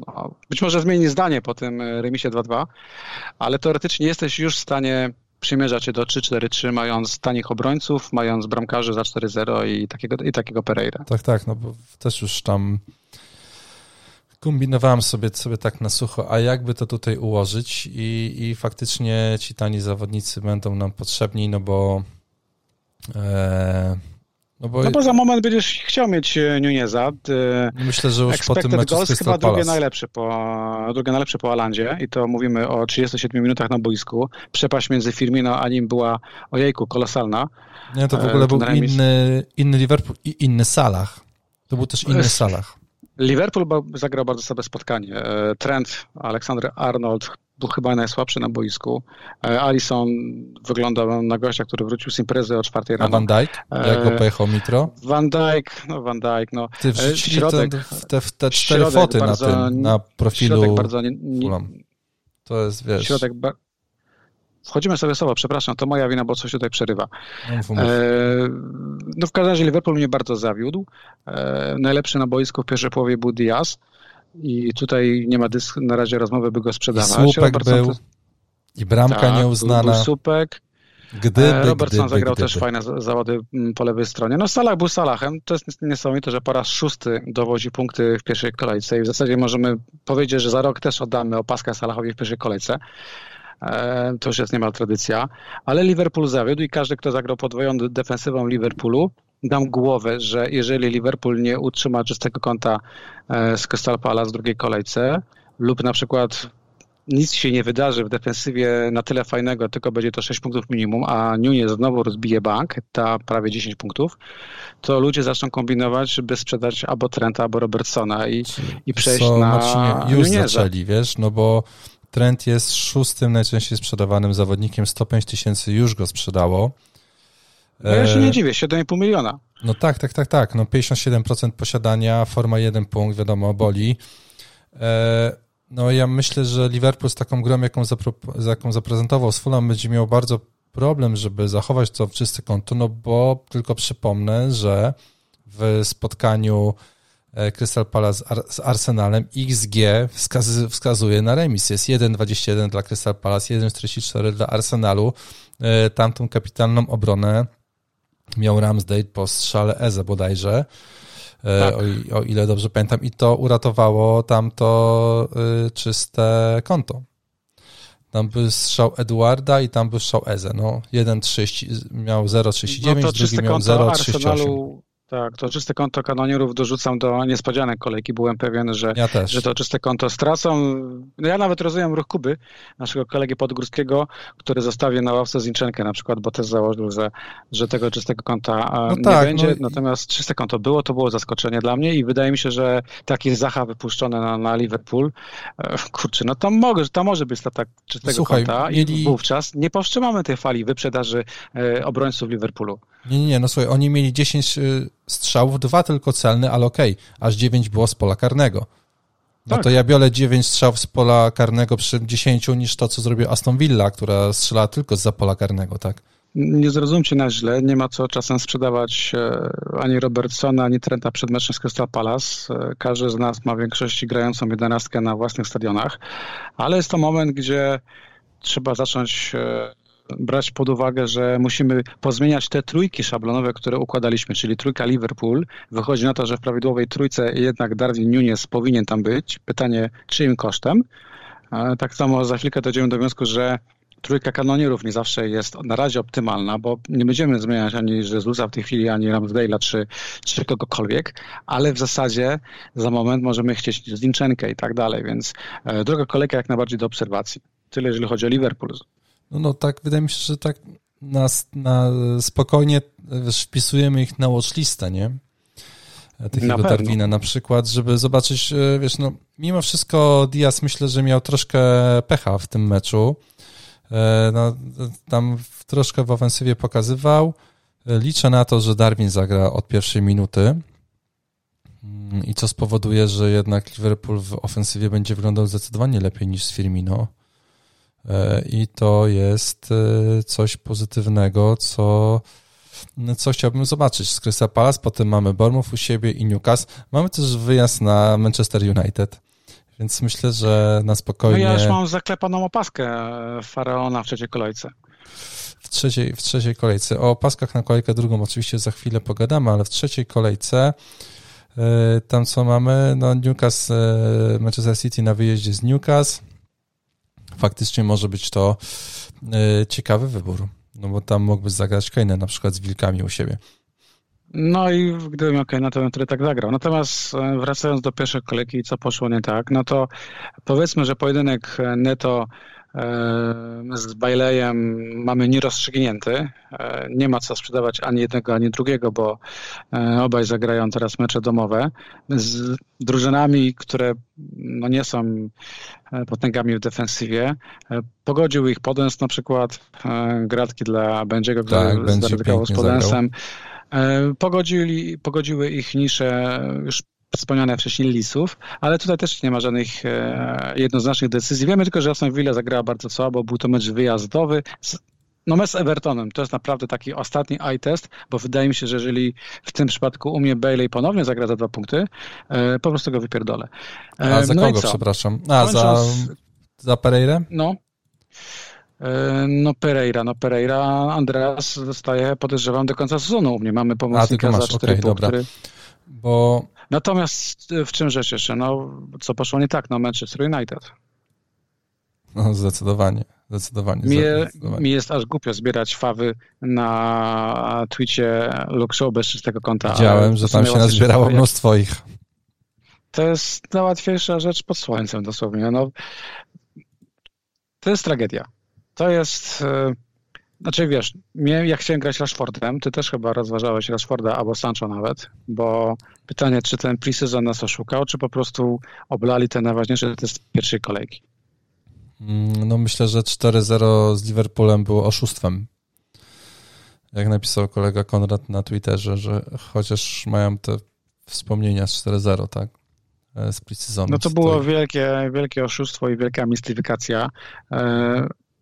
No, być może zmieni zdanie po tym e, remisie 2-2, ale teoretycznie jesteś już w stanie przymierzać się do 3-4-3, mając tanich obrońców, mając bramkarzy za 4-0 i takiego, i takiego Pereira. Tak, tak, no bo też już tam kombinowałem sobie, sobie tak na sucho, a jakby to tutaj ułożyć i, i faktycznie ci tani zawodnicy będą nam potrzebni, no bo e, no bo... no bo za moment będziesz chciał mieć e, Nuneza. E, Myślę, że już po tym meczu goals chyba drugie najlepsze, po, drugie najlepsze po Alandzie i to mówimy o 37 minutach na boisku. Przepaść między Firmino a nim była, ojejku, kolosalna. Nie, to w ogóle e, był inny, inny Liverpool i inny Salah. To był też inny Salah. Liverpool zagrał bardzo sobie spotkanie. Trent, Aleksander Arnold był chyba najsłabszy na boisku. E, Alison wyglądał na gościa, który wrócił z imprezy o czwartej rano. A Van Dijk? Jak go e, pojechał Mitro? Van Dijk, no Van Dijk, no. Ty wrzucili środek, ten, te, te cztery foty na tym, na profilu środek bardzo nie, nie, To jest, wiesz... Środek ba Wchodzimy sobie słowo, przepraszam, to moja wina, bo coś tutaj przerywa. No, e, no w każdym razie Liverpool mnie bardzo zawiódł. E, najlepszy na boisku w pierwszej połowie był Diaz i tutaj nie ma dysk, na razie rozmowy, by go sprzedawać. I słupek był i bramka tak, nieuznana. Był, był słupek. Gdyby, e, Robertson gdyby, zagrał gdyby. też fajne zawody mm, po lewej stronie. No Salah był Salahem. To jest niesamowite, że po raz szósty dowodzi punkty w pierwszej kolejce i w zasadzie możemy powiedzieć, że za rok też oddamy opaskę Salahowi w pierwszej kolejce. E, to już jest niemal tradycja. Ale Liverpool zawiódł i każdy, kto zagrał podwojoną defensywą Liverpoolu, dam głowę, że jeżeli Liverpool nie utrzyma czystego konta e, z Crystal Palace w drugiej kolejce lub na przykład nic się nie wydarzy w defensywie na tyle fajnego, tylko będzie to 6 punktów minimum, a Nunez znowu rozbije bank, ta prawie 10 punktów, to ludzie zaczną kombinować, by sprzedać albo Trenta, albo Robertsona i, i przejść Co, na Marcinie, już Nuneza. zaczęli, wiesz, no bo Trent jest szóstym najczęściej sprzedawanym zawodnikiem, 105 tysięcy już go sprzedało. No ja się nie dziwię, 7,5 miliona. No tak, tak, tak, tak. No 57% posiadania, forma 1 punkt, wiadomo, boli. E, no ja myślę, że Liverpool z taką grą, jaką, zapro- jaką zaprezentował z Fulham, będzie miał bardzo problem, żeby zachować to w czyste konto, no bo tylko przypomnę, że w spotkaniu e, Crystal Palace z Arsenalem XG wskaz wskazuje na remis. Jest 1,21 dla Crystal Palace, 1,44 dla Arsenalu. E, tamtą kapitalną obronę miał Ramsdale po strzale Eze bodajże, e, tak. o, o, ile dobrze pamiętam, i to uratowało tamto y, czyste konto. Tam był strzał Eduarda i tam był strzał Eze. No, jeden 30, miał 0,39, no drugi miał 0,38. Tak, to czyste konto kanonierów dorzucam do niespodzianek kolejki. Byłem pewien, że, ja że to czyste konto stracą. No ja nawet rozumiem ruch Kuby, naszego kolegi Podgórskiego, który zostawię na ławce Zinczenkę na przykład, bo też założył, że, że tego czystego konta no nie tak, będzie. No... Natomiast czyste konto było, to było zaskoczenie dla mnie i wydaje mi się, że taki Zacha wypuszczony na, na Liverpool, e, kurczę, no to, mogę, to może być lata czystego Słuchaj, konta i mieli... wówczas nie powstrzymamy tej fali wyprzedaży e, obrońców Liverpoolu. Nie, nie, nie, no słuchaj, oni mieli 10 y, strzałów, dwa tylko celne, ale okej, okay, aż 9 było z pola karnego. No tak. to ja biorę 9 strzałów z pola karnego przy 10 niż to, co zrobił Aston Villa, która strzela tylko z za pola karnego, tak? Nie zrozumcie na źle, nie ma co czasem sprzedawać e, ani Robertsona, ani Trenta przed meczem z Crystal Palace. E, każdy z nas ma w większości grającą jedenastkę na własnych stadionach, ale jest to moment, gdzie trzeba zacząć e, brać pod uwagę, że musimy pozmieniać te trójki szablonowe, które układaliśmy, czyli trójka Liverpool. Wychodzi na to, że w prawidłowej trójce jednak Darwin Nunes powinien tam być. Pytanie, czyim kosztem? Tak samo za chwilkę dojdziemy do wniosku, że trójka kanonierów nie zawsze jest na razie optymalna, bo nie będziemy zmieniać ani Jezusa w tej chwili, ani Ramsdale'a, czy, czy kogokolwiek, ale w zasadzie za moment możemy chcieć Zinchenkę i tak dalej, więc e, druga kolejka jak najbardziej do obserwacji. Tyle, jeżeli chodzi o Liverpool. No, no tak, wydaje mi się, że tak na, na spokojnie wiesz, wpisujemy ich na watchlistę, nie? Takiego na Darwina na przykład, żeby zobaczyć, e, wiesz, no mimo wszystko Diaz myślę, że miał troszkę pecha w tym meczu. E, no, tam troszkę w ofensywie pokazywał. E, liczę na to, że Darwin zagra od pierwszej minuty mm, i co spowoduje, że jednak Liverpool w ofensywie będzie wyglądał zdecydowanie lepiej niż z Firmino. E, I to jest coś pozytywnego, co, co chciałbym zobaczyć z Crystal Palace. Potem mamy Bournemouth u siebie i Newcastle. Mamy też wyjazd na Manchester United. Więc myślę, że na spokojnie. No ja już mam zaklepaną opaskę e, faraona w trzeciej kolejce. W trzeciej, w trzeciej kolejce. O opaskach na kolejkę drugą oczywiście za chwilę pogadamy, ale w trzeciej kolejce tam co mamy? No Newcastle, Manchester City na wyjeździe z Newcastle. Faktycznie może być to yy, ciekawy wybór. No bo tam mógłby zagrać Kane na przykład z Wilkami u siebie. No i gdybym miał Kane'a, to bym wtedy tak zagrał. Natomiast e, wracając do pierwszej kolejki, co poszło nie tak, no to powiedzmy, że pojedynek Neto e, z Bajlejem mamy nierozstrzygnięty. E, nie ma co sprzedawać ani jednego, ani drugiego, bo obaj zagrają teraz mecze domowe z drużynami, które no nie są potęgami w defensywie. Pogodził ich Podens na przykład, gratki dla Będziego, który tak, zaryzykował z Podensem. E, pogodzili, pogodziły ich nisze już wspomniane wcześniej Lisów, ale tutaj też nie ma żadnych e, jednoznacznych decyzji. Wiemy tylko, że Aston Villa zagrała bardzo słabo, był to mecz wyjazdowy. No mecz z Evertonem to jest naprawdę taki ostatni eye test, bo wydaje mi się, że jeżeli w tym przypadku umie Bailey ponownie zagra za dwa punkty, e, po prostu go wypierdolę. A za no kogo, przepraszam? A, za, za Pereira? No, E, no Pereira, no Pereira, Andreas zostaje, podejrzewam, do końca sezonu u mnie. Mamy pomocnika A, za cztery okay, punkty. Dobra. Bo... Natomiast w czym rzecz jeszcze? No, co poszło nie tak? No Manchester United. No zdecydowanie. Zdecydowanie, mnie. Mi jest aż głupio zbierać fawy na Twitcie Luke Show bez czystego konta. Widziałem, że tam się nazbierało mnóstwo ich. To jest najłatwiejsza rzecz pod słońcem dosłownie. No, to jest tragedia. To jest... E, znaczy wiesz, mnie, jak chciałem grać Rashfordem, ty też chyba rozważałeś Rashforda albo Sancho nawet, bo pytanie, czy ten preseason nas oszukał, czy po prostu oblali te najważniejsze test pierwszej kolejki? Mm, no myślę, że 4-0 z Liverpoolem było oszustwem. Jak napisał kolega Konrad na Twitterze, że chociaż mają te wspomnienia z 4-0, tak? E, z preseasonu. No to było wielkie, wielkie oszustwo i wielka mistyfikacja.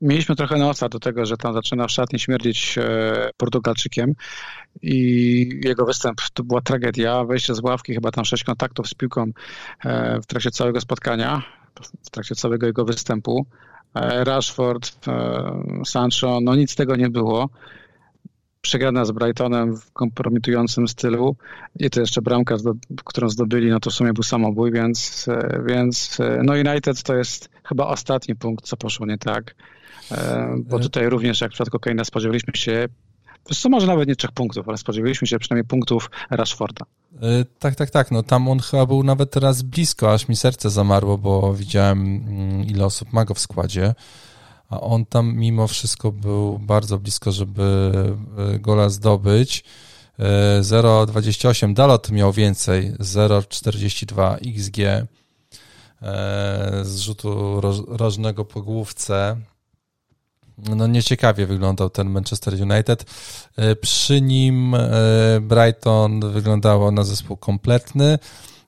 Mieliśmy trochę nosa do tego, że tam zaczyna w szatni śmierdzić e, Portugalczykiem i jego występ to była tragedia. Wejście z ławki, chyba tam sześć kontaktów z piłką e, w trakcie całego spotkania, w trakcie całego jego występu. E, Rashford, Sancho, no nic z tego nie było. Przegrana z Brightonem w kompromitującym stylu i to jeszcze bramka, którą zdobyli, no to w sumie był samobój, więc, więc no United to jest chyba ostatni punkt, co poszło nie tak. E, bo e. tutaj również, jak w przypadku Kane'a, spodziewaliśmy się co może nawet nie trzech punktów, ale spodziewaliśmy się przynajmniej punktów Rashforda. E, tak, tak, tak. No tam on chyba był nawet teraz blisko, aż mi serce zamarło, bo widziałem mm, ile osób ma go w składzie. A on tam mimo wszystko był bardzo blisko, żeby gola zdobyć. 0,28 Dalot miał więcej, 0,42 XG z rzutu rożnego po główce no nieciekawie wyglądał ten Manchester United. E, przy nim e, Brighton wyglądało na zespół kompletny.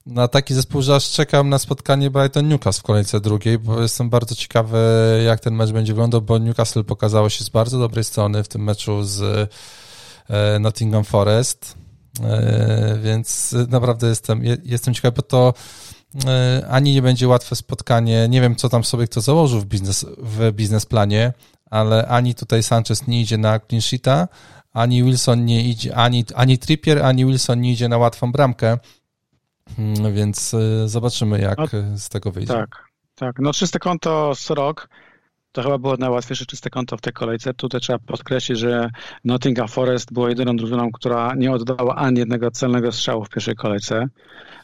Na taki zespół, że aż czekam na spotkanie Brighton-Newcastle w kolejce drugiej, bo jestem bardzo ciekawy, jak ten mecz będzie wyglądał, bo Newcastle pokazało się z bardzo dobrej strony w tym meczu z e, Nottingham Forest, więc naprawdę jestem, jestem ciekawy, bo to ani nie będzie łatwe spotkanie, nie wiem, co tam sobie kto założył w, biznes, w biznesplanie, ale ani tutaj Sanchez nie idzie na clean sheeta, ani Wilson nie idzie, ani, ani Trippier, ani Wilson nie idzie na łatwą bramkę, więc y, zobaczymy, jak no, z tego wyjdzie. Tak, tak. No czyste konto Sorok to chyba było najłatwiejsze czyste konto w tej kolejce. Tutaj trzeba podkreślić, że Nottingham Forest była jedyną drużyną, która nie oddała ani jednego celnego strzału w pierwszej kolejce.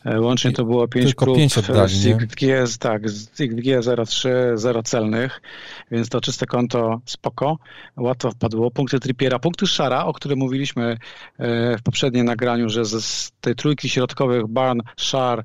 E, łącznie to było 5 Tylko prób 5 oddali, z XG, tak, z XG 03, 0 celnych, więc to czyste konto spoko, łatwo wpadło. Punkty Trippiera, punkty Szara, o których mówiliśmy e, w poprzednim nagraniu, że z tej trójki środkowych Barn, Szar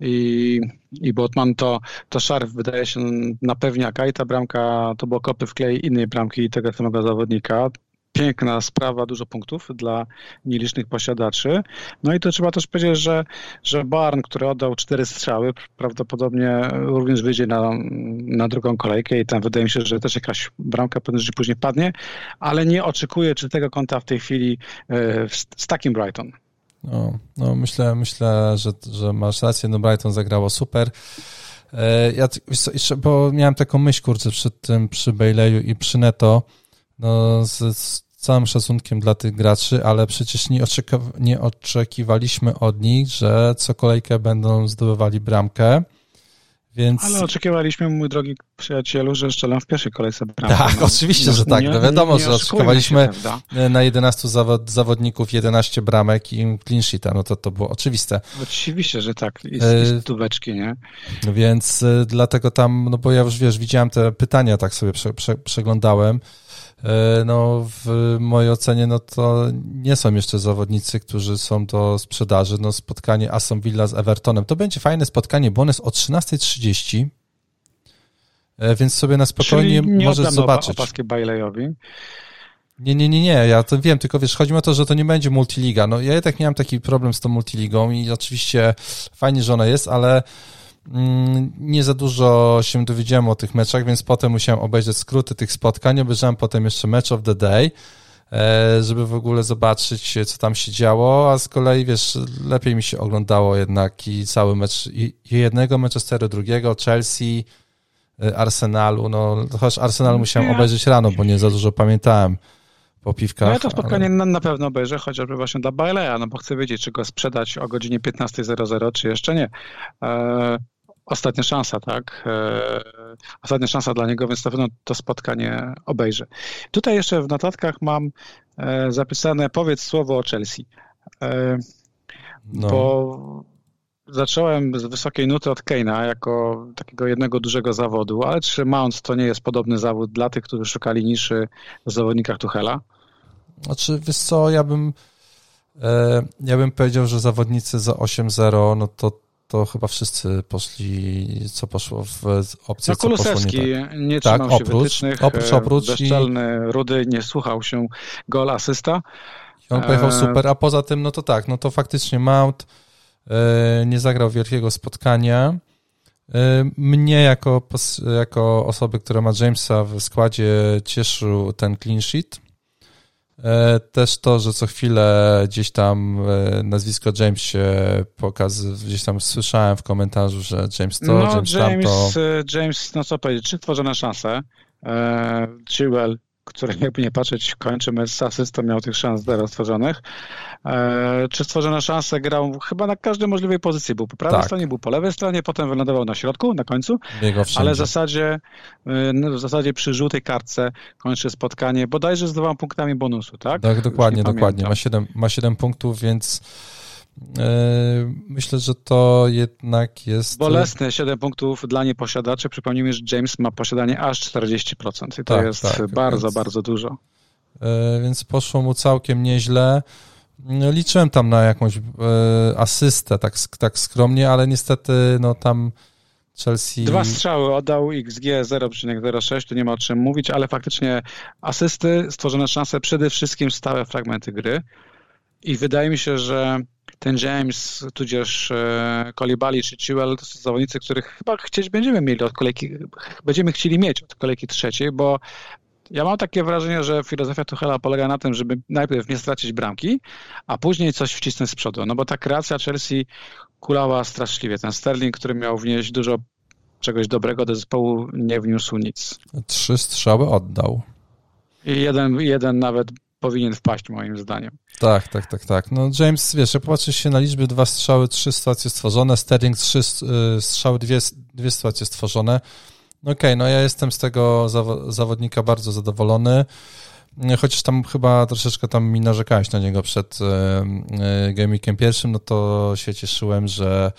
i, i Botman, to, to Szar wydaje się na pewniaka i ta bramka to było kopy w klej innej bramki tego samego zawodnika piękna sprawa, dużo punktów dla nielicznych posiadaczy. No i to trzeba też powiedzieć, że, że Barn, który oddał cztery strzały, prawdopodobnie również wyjdzie na, na drugą kolejkę i tam wydaje mi się, że też jakaś bramka później padnie, ale nie oczekuję czy tego konta w tej chwili e, z takim Brighton. No, no myślę, myślę że, że masz rację, no Brighton zagrało super. E, ja, bo miałem taką myśl, kurczę, przy tym, przy Baileyu i przy Neto, no, z, z całym szacunkiem dla tych graczy, ale przecież nie, nie oczekiwaliśmy od nich, że co kolejkę będą zdobywali bramkę. Więc... Ale oczekiwaliśmy, mój drogi przyjacielu, że strzelam w pierwszej kolejce bramkę. Tak, no, oczywiście, no, że tak. No wiadomo, nie, że oczekiwaliśmy się, na 11 zawod, zawodników 11 bramek i clean sheeta, no to to było oczywiste. Oczywiście, że tak. I, e... tubeczki, nie? Więc e, dlatego tam, no bo ja już, wiesz, widziałem te pytania, tak sobie prze, prze, przeglądałem. E, no w mojej ocenie no to nie są jeszcze zawodnicy, którzy są do sprzedaży. No spotkanie Aston Villa z Evertonem to będzie fajne spotkanie, bo on jest o 13.30, e, więc sobie na spokojnie Czyli nie możesz zobaczyć. opaskę Baileyowi. Nie, nie, nie, nie, ja to wiem, tylko wiesz, chodzi mi o to, że to nie będzie multiliga. No ja tak miałem taki problem z tą multiligą i oczywiście fajnie, że ona jest, ale nie za dużo się dowiedziałem o tych meczach, więc potem musiałem obejrzeć skróty tych spotkań. Obejrzałem potem jeszcze Match of the Day, e, żeby w ogóle zobaczyć, co tam się działo, a z kolei, wiesz, lepiej mi się oglądało jednak i cały mecz i jednego Manchesteru, drugiego, Chelsea, e, Arsenalu, no chociaż Arsenal musiałem obejrzeć rano, bo nie za dużo pamiętałem po piwkach. No ja to spotkanie ale... na, pewno obejrzę, chociażby właśnie dla Baileya, no bo chcę wiedzieć, czy go sprzedać o godzinie 15.00, czy jeszcze nie. E, ostatnia szansa, tak? E, ostatnia szansa dla niego, więc na pewno to spotkanie obejrzę. Tutaj jeszcze w notatkach mam e, zapisane powiedz słowo o Chelsea. E, no. Bo zacząłem z wysokiej nuty od Keina jako takiego jednego dużego zawodu, ale czy Mount to nie jest podobny zawód dla tych, którzy szukali niszy w zawodnikach Tuchela? Znaczy, wiesz co, ja bym ja bym powiedział, że zawodnicy za 8-0, no to to chyba wszyscy poszli, co poszło w opcję, no, co poszło nie tak. nie tak, trzymał się oprócz, wytycznych, oprócz, oprócz bezczelny, i... rudy, nie słuchał się gol asysta. I on pojechał e, super, a poza tym, no to tak, no to faktycznie Mount e, nie zagrał wielkiego spotkania. E, mnie jako, jako osoby, która ma Jamesa w składzie cieszył ten clean sheet, E, też to, że co chwilę gdzieś tam e, nazwisko James się pokazuje, gdzieś tam słyszałem w komentarzu, że James to, no, James, James tamto. E, James, no co powiedzieć, czy tworzone szanse. Chilwell który jakby nie patrzeć, kończy mecz z asystą, miał tych szans zero stworzonych. E, czy stworzone szanse grał chyba na każdej możliwej pozycji. Był po prawej tak. stronie, był po lewej stronie, potem wylądował na środku, na końcu, ale w zasadzie, e, w zasadzie przy żółtej kartce kończy spotkanie, bodajże z dwoma punktami bonusu, tak? Tak, dokładnie, dokładnie. Ma 7, ma 7 punktów, więc myślę, że to jednak jest. Bolesne 7 punktów dla nieposiadaczy. Przypomnijmy, że James ma posiadanie aż 40%. I to tak, jest tak, bardzo, więc, bardzo dużo. E, więc poszło mu całkiem nieźle. Liczyłem tam na jakąś e, asystę, tak, tak skromnie, ale niestety no tam Chelsea... Dwa strzały oddał, XG 0,06, tu nie ma o czym mówić, ale faktycznie asysty, stworzone szanse, przede wszystkim stałe fragmenty gry. I wydaje mi się, że ten James, tudzież Kolibali e, czy Chilwell to są zawodnicy, których chyba chcieć będziemy mieli od kolejki, będziemy chcieli mieć od kolejki trzeciej, bo ja mam takie wrażenie, że filozofia Tuchela polega na tym, żeby najpierw nie stracić bramki, a później coś wcisnąć z przodu. No bo ta kreacja Chelsea kulała straszliwie. Ten Sterling, który miał wnieść dużo czegoś dobrego do zespołu, nie wniósł nic. Trzy strzały oddał. I jeden, jeden nawet powinien wpaść moim zdaniem. Tak, tak, tak, tak. No James, wiesz, jak popatrzysz się na liczby, dwa strzały, trzy sytuacje stworzone, Sterling trzy y, strzały, dwie, dwie sytuacje stworzone, Okej, okay, no ja jestem z tego zawodnika bardzo zadowolony. Chociaż tam chyba troszeczkę tam mi narzekałeś na niego przed e, gamingiem pierwszym, no to się cieszyłem, że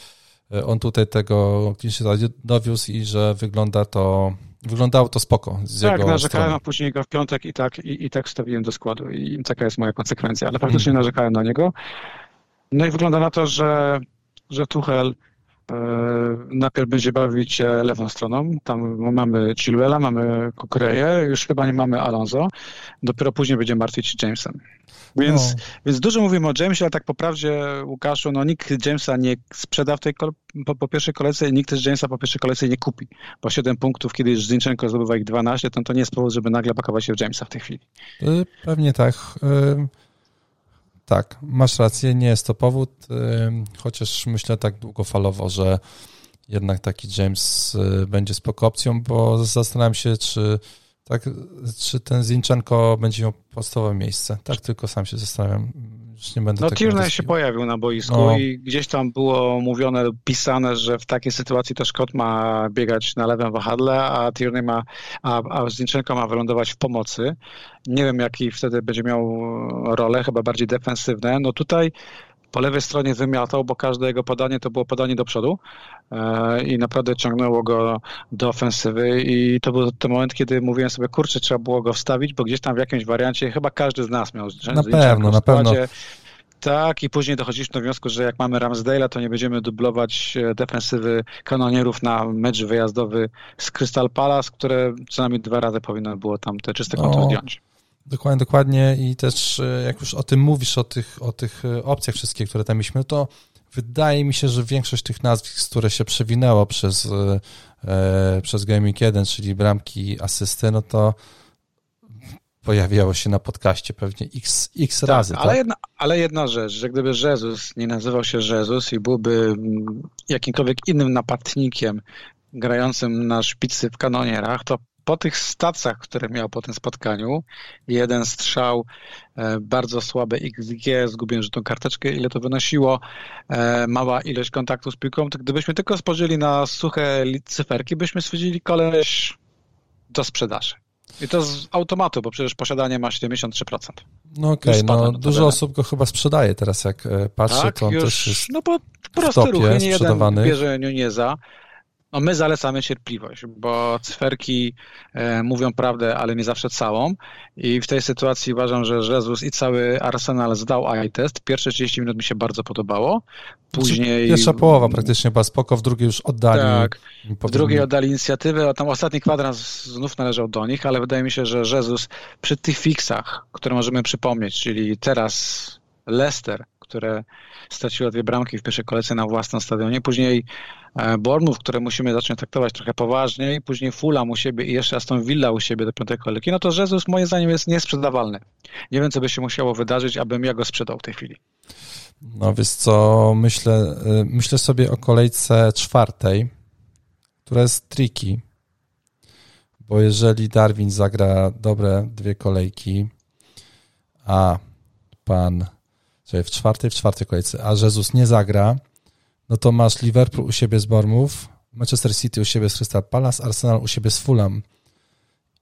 on tutaj tego klienta dowiózł i że wygląda to wyglądało to spoko. Z tak, jego narzekałem, strony. a później go w piątek i tak, i, i tak wstawiłem do składu i taka jest moja konsekwencja, ale faktycznie hmm. narzekałem na niego. No i wygląda na to, że, że Tuchel najpierw będzie bawić się lewą stroną. Tam mamy Chilwella, mamy Kukureję, już chyba nie mamy Alonso. Dopiero później będzie martwić się Jamesem. Więc, no. więc dużo mówimy o Jamesie, ale tak po prawdzie, Łukaszu, no nikt Jamesa nie sprzeda w tej po, po, pierwszej kolejce i nikt też Jamesa po pierwszej kolejce nie kupi. Po 7 punktów, kiedy już Zinchenko zdobywa ich 12, to, to nie jest powód, żeby nagle pakować się w Jamesa w tej chwili. Y, pewnie tak. Y, tak, masz rację, nie jest to powód, chociaż myślę tak długofalowo, że jednak taki James y, będzie spoko opcją, bo zastanawiam się, czy, tak, czy ten Zinchenko będzie miał podstawowe miejsce. Tak tylko sam się zastanawiam. Już nie będę no Tierney się pojawił na boisku no. i gdzieś tam było mówione, pisane, że w takiej sytuacji to Scott ma biegać na lewym wahadle, a Tierney ma, a, a Zinchenko ma wylądować w pomocy. Nie wiem, jaki wtedy będzie miał rolę, chyba bardziej defensywne. No tutaj po lewej stronie wymiatał, bo każde jego podanie to było podanie do przodu e, i naprawdę ciągnęło go do ofensywy i to był ten moment, kiedy mówiłem sobie, kurczę, trzeba było go wstawić, bo gdzieś tam w jakimś wariancie chyba każdy z nas miał Na pewno, na pewno. Tak, i później dochodziliśmy do wniosku, że jak mamy Ramsdale'a, to nie będziemy dublować e, defensywy kanonierów na mecz wyjazdowy z Crystal Palace, które co najmniej dwa razy powinno było tam te czyste konto no. zdjąć. Dokładnie, dokładnie i też e, jak już o tym mówisz, o tych, o tych e, opcjach wszystkich, które tam mieliśmy, to wydaje mi się, że większość tych nazwisk, które się przewinęło przez, e, przez Gaming 1, czyli bramki, asysty, no to pojawiało się na podcaście pewnie x, x tak, razy. Ale, tak? jedna, ale jedna rzecz, że gdyby Jezus nie nazywał się Jezus i byłby mm, jakimkolwiek innym napastnikiem grającym na szpicy w kanonierach, to po tych stacjach, które miał po tym spotkaniu, jeden strzał, e, bardzo słabe XG, zgubiłem tą karteczkę, ile to wynosiło, e, mała ilość kontaktu z piłką, to gdybyśmy tylko spojrzeli na suche cyferki, byśmy stwierdzili koleś do sprzedaży. I to z automatu, bo przecież posiadanie ma 73%. No okej, okay, no dużo osób go chyba sprzedaje teraz, jak e, patrzę, tak, to on już, też jest No bo proste ruchy, nie jeden bierze Nuneza, no my zalecamy cierpliwość, bo cyferki e, mówią prawdę, ale nie zawsze całą. I w tej sytuacji uważam, że Jezus i cały Arsenal zdał eye test. Pierwsze 30 minut mi się bardzo podobało. Później... Pierwsza połowa praktycznie była spoko, w drugiej już oddali. Tak, w drugiej oddali inicjatywę, a tam ostatni kwadrans znów należał do nich, ale wydaje mi się, że Jezus przy tych fixach, które możemy przypomnieć, czyli teraz Leicester, które straciło dwie bramki w pierwszej kolejce na własnym stadionie, później E, Bournemouth, które musimy zacząć traktować trochę poważniej, później Fulham u siebie i jeszcze Aston Villa u siebie do piątej kolejki, no to Jezus moim zdaniem jest niesprzedawalny. Nie wiem, co by się musiało wydarzyć, abym ja go sprzedał w tej chwili. No więc co, myślę, y, myślę sobie o kolejce czwartej, która jest tricky, bo jeżeli Darwin zagra dobre dwie kolejki, a pan, czyli w czwartej, w czwartej kolejce, a Jezus nie zagra, no to masz Liverpool u siebie z Bournemouth, Manchester City u siebie z Crystal Palace, Arsenal u siebie z Fulham.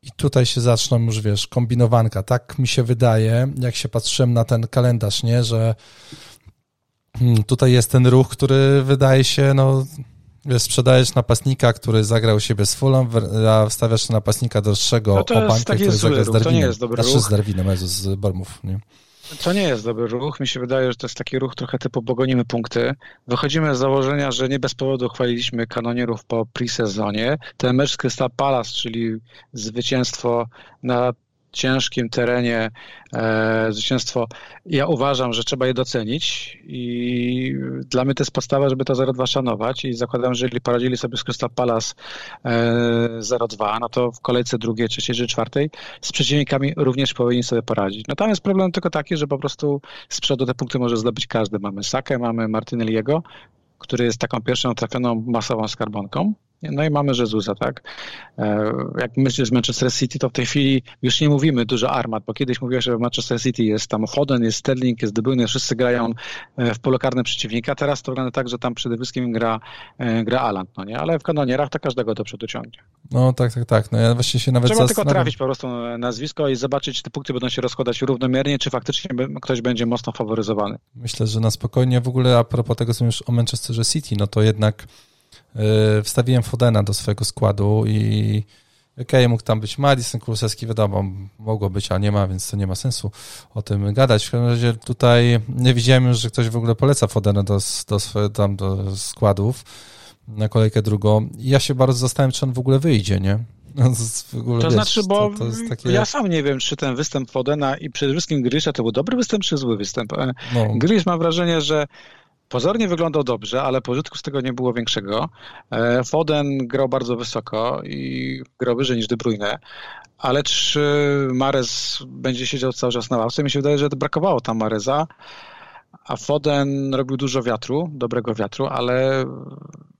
I tutaj się zaczną już, wiesz, kombinowanka. Tak mi się wydaje, jak się patrzyłem na ten kalendarz, nie, że hmm, tutaj jest ten ruch, który wydaje się, no, wiesz, sprzedajesz napastnika, który zagrał u siebie z Fulham, a wstawiasz napastnika droższego no Obańka, który zagra z Darwinem. To nie jest dobry znaczy ruch. z Darwinem, Jezus, z Bournemouth, nie? To nie jest dobry ruch. Mi się wydaje, że to jest taki ruch trochę typu pogonimy punkty. Wychodzimy z założenia, że nie bez powodu chwaliliśmy kanonierów po pre-sezonie. Ten mecz z Crystal Palace, czyli zwycięstwo na ciężkim terenie e, zwycięstwo. Ja uważam, że trzeba je docenić i dla mnie to jest podstawa, żeby to 0-2 szanować i zakładam, że jeżeli poradzili sobie z Crystal Palace e, 0-2, no to w kolejce drugiej, trzeciej czy czwartej z przeciwnikami również powinni sobie poradzić. No tam jest problem tylko taki, że po prostu z przodu te punkty może zdobyć każdy. Mamy Sakę, mamy Martynelliego, który jest taką pierwszą trafioną masową skarbonką No i mamy Jezusa, tak? E, jak myślisz Manchester City, to w tej chwili już nie mówimy dużo armat, bo kiedyś mówiłeś, że w Manchester City jest tam Foden, jest Sterling, jest De Bruyne, wszyscy grają e, w polu karnym przeciwnika. Teraz to wygląda tak, że tam przede wszystkim gra, e, gra Alan, no nie? Ale w kanonierach to każdego do przodu ciągnie. No tak, tak, tak. No ja właśnie się nawet Trzeba tylko trafić po prostu nazwisko i zobaczyć, czy te punkty będą się rozkładać równomiernie, czy faktycznie ktoś będzie mocno faworyzowany. Myślę, że na spokojnie w ogóle a propos tego, co już o Manchesterze City, no to jednak wstawiłem Fodena do swojego składu i okej, okay, mógł tam być Madison, Kulusewski, wiadomo, mogło być, a nie ma, więc to nie ma sensu o tym gadać. W każdym razie tutaj nie widziałem już, że ktoś w ogóle poleca Fodena do, do, tam do składów na kolejkę drugą. I ja się bardzo zastanawiam, czy on w ogóle wyjdzie, nie? No, to, ogóle, to wiesz, znaczy, bo to, to takie... ja sam nie wiem, czy ten występ Fodena i przede wszystkim Grisza to był dobry występ, czy zły występ. E, no. Grisz mam wrażenie, że pozornie wyglądał dobrze, ale pożytku z tego nie było większego. E, Foden grał bardzo wysoko i grał wyżej niż De Bruyne, ale czy Mares będzie siedział cały czas na ławce? Mi się wydaje, że brakowało tam Mareza a Foden robił dużo wiatru, dobrego wiatru, ale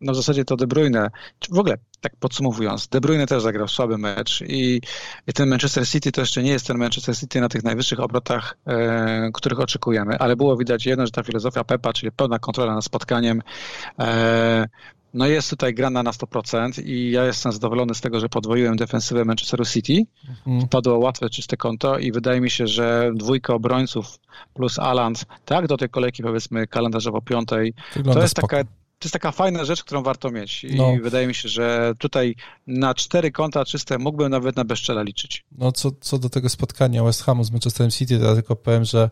no w zasadzie to De Bruyne, w ogóle tak podsumowując, De Bruyne też zagrał słaby mecz i, i ten Manchester City to jeszcze nie jest ten Manchester City na tych najwyższych obrotach, e, których oczekujemy, ale było widać jedno, że ta filozofia Pepa, czyli pełna kontrola nad spotkaniem, e, no jest tutaj grana na 100% i ja jestem zadowolony z tego, że podwoiłem defensywę Manchesteru City. Mhm. Wpadło łatwe, czyste konto i wydaje mi się, że dwójka obrońców plus Aland, tak, do tej kolejki powiedzmy kalendarzowo piątej, Wygląda to jest spoko. taka to jest taka fajna rzecz, którą warto mieć. I no. wydaje mi się, że tutaj na cztery konta czyste mógłbym nawet na bezczela liczyć. No co, co do tego spotkania West Hamu z Manchesterem City, to ja tylko powiem, że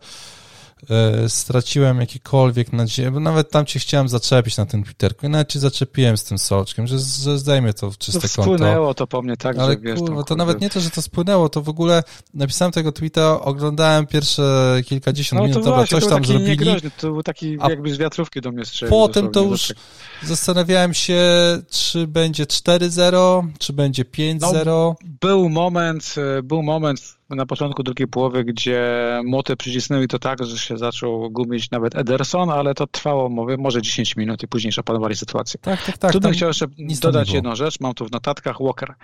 straciłem jakikolwiek nadzieję, bo nawet tam cię chciałem zaczepić na tym Twitterku i nawet cię zaczepiłem z tym soczkiem, że, że zdejmie to w czyste to konto. Spłynęło to po mnie tak, Ale że wiesz, kurwa, to nawet nie to, że to spłynęło, to w ogóle napisałem tego tweeta, oglądałem pierwsze kilkadziesiąt no, minut, właśnie, coś tam zrobili. Niegroźny, to był taki jakby z wiatrówki do mnie strzelił. Potem to już zastanawiałem się, czy będzie 4-0, czy będzie 5-0. No, był moment, e, był moment na początku drugiej połowy, gdzie młoty przycisnęli to tak, że się zaczął gumić nawet Ederson, ale to trwało mówię, może 10 minut i później szapanowali sytuację. Tak, tak, tak. Tu bym chciał jeszcze dodać jedną rzecz, mam tu w notatkach Walker.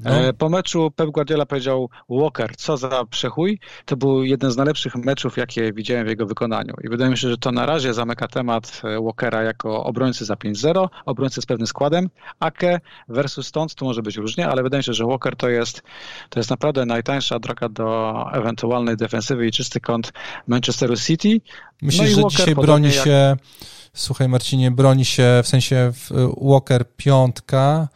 No. E, po meczu Pep Guardiola powiedział Walker, co za przechuj. To był jeden z najlepszych meczów, jakie widziałem w jego wykonaniu. I wydaje mi się, że to na razie zamyka temat e, Walkera jako obrońcy za 5-0, obrońcy z pewnym składem. Ake versus stąd, to może być różnie, ale wydaje mi się, że Walker to jest, to jest naprawdę najtańsza droga do ewentualnej defensywy i czysty kąt Manchesteru City. Myślę, no że Walker dzisiaj broni jak... się, słuchaj Marcinie, broni się w sensie Walker piątka,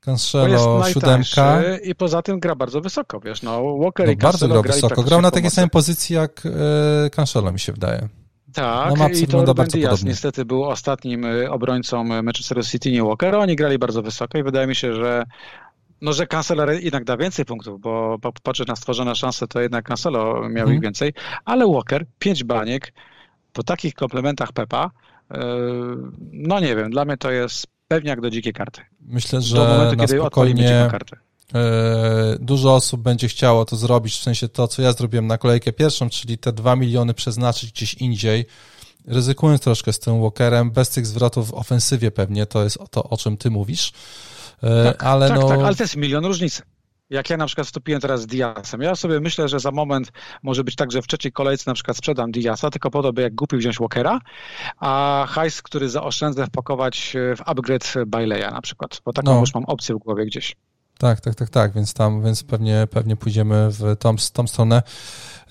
Cancelo siódemka. I poza tym gra bardzo wysoko, wiesz, no Walker no, i bardzo grał wysoko. Grał na takiej samej pozycji jak e, Cancelo, mi się wydaje. Tak, no, i to Ruben Diaz niestety był ostatnim e, obrońcą Manchester City, nie Walker. Oni grali bardzo wysoko i wydaje mi się, że no, że Cancelo jednak da więcej punktów, bo patrzę na stworzone szanse, to jednak Cancelo miał hmm. ich więcej, ale Walker, pięć baniek, po takich komplementach Pepa, yy, no nie wiem, dla mnie to jest pewniak do dzikiej karty. Myślę, że do momentu, na kiedy spokojnie e, dużo osób będzie chciało to zrobić, w sensie to, co ja zrobiłem na kolejkę pierwszą, czyli te dwa miliony przeznaczyć gdzieś indziej, ryzykując troszkę z tym Walkerem, bez tych zwrotów w ofensywie pewnie, to jest to, o czym ty mówisz. E, tak, ale tak, no... tak, ale to jest milion różnicy. Jak ja na przykład wstąpiłem teraz z Diasem, ja sobie myślę, że za moment może być tak, że w trzeciej kolejce na przykład sprzedam Diasa, tylko po to, by jak głupi wziąć Walkera, a hajs, który zaoszczędzę, wpakować w upgrade Baileya na przykład, bo taką no. już mam opcję w głowie gdzieś. Tak, tak, tak, tak, więc tam, więc pewnie, pewnie pójdziemy w tą, tą stronę.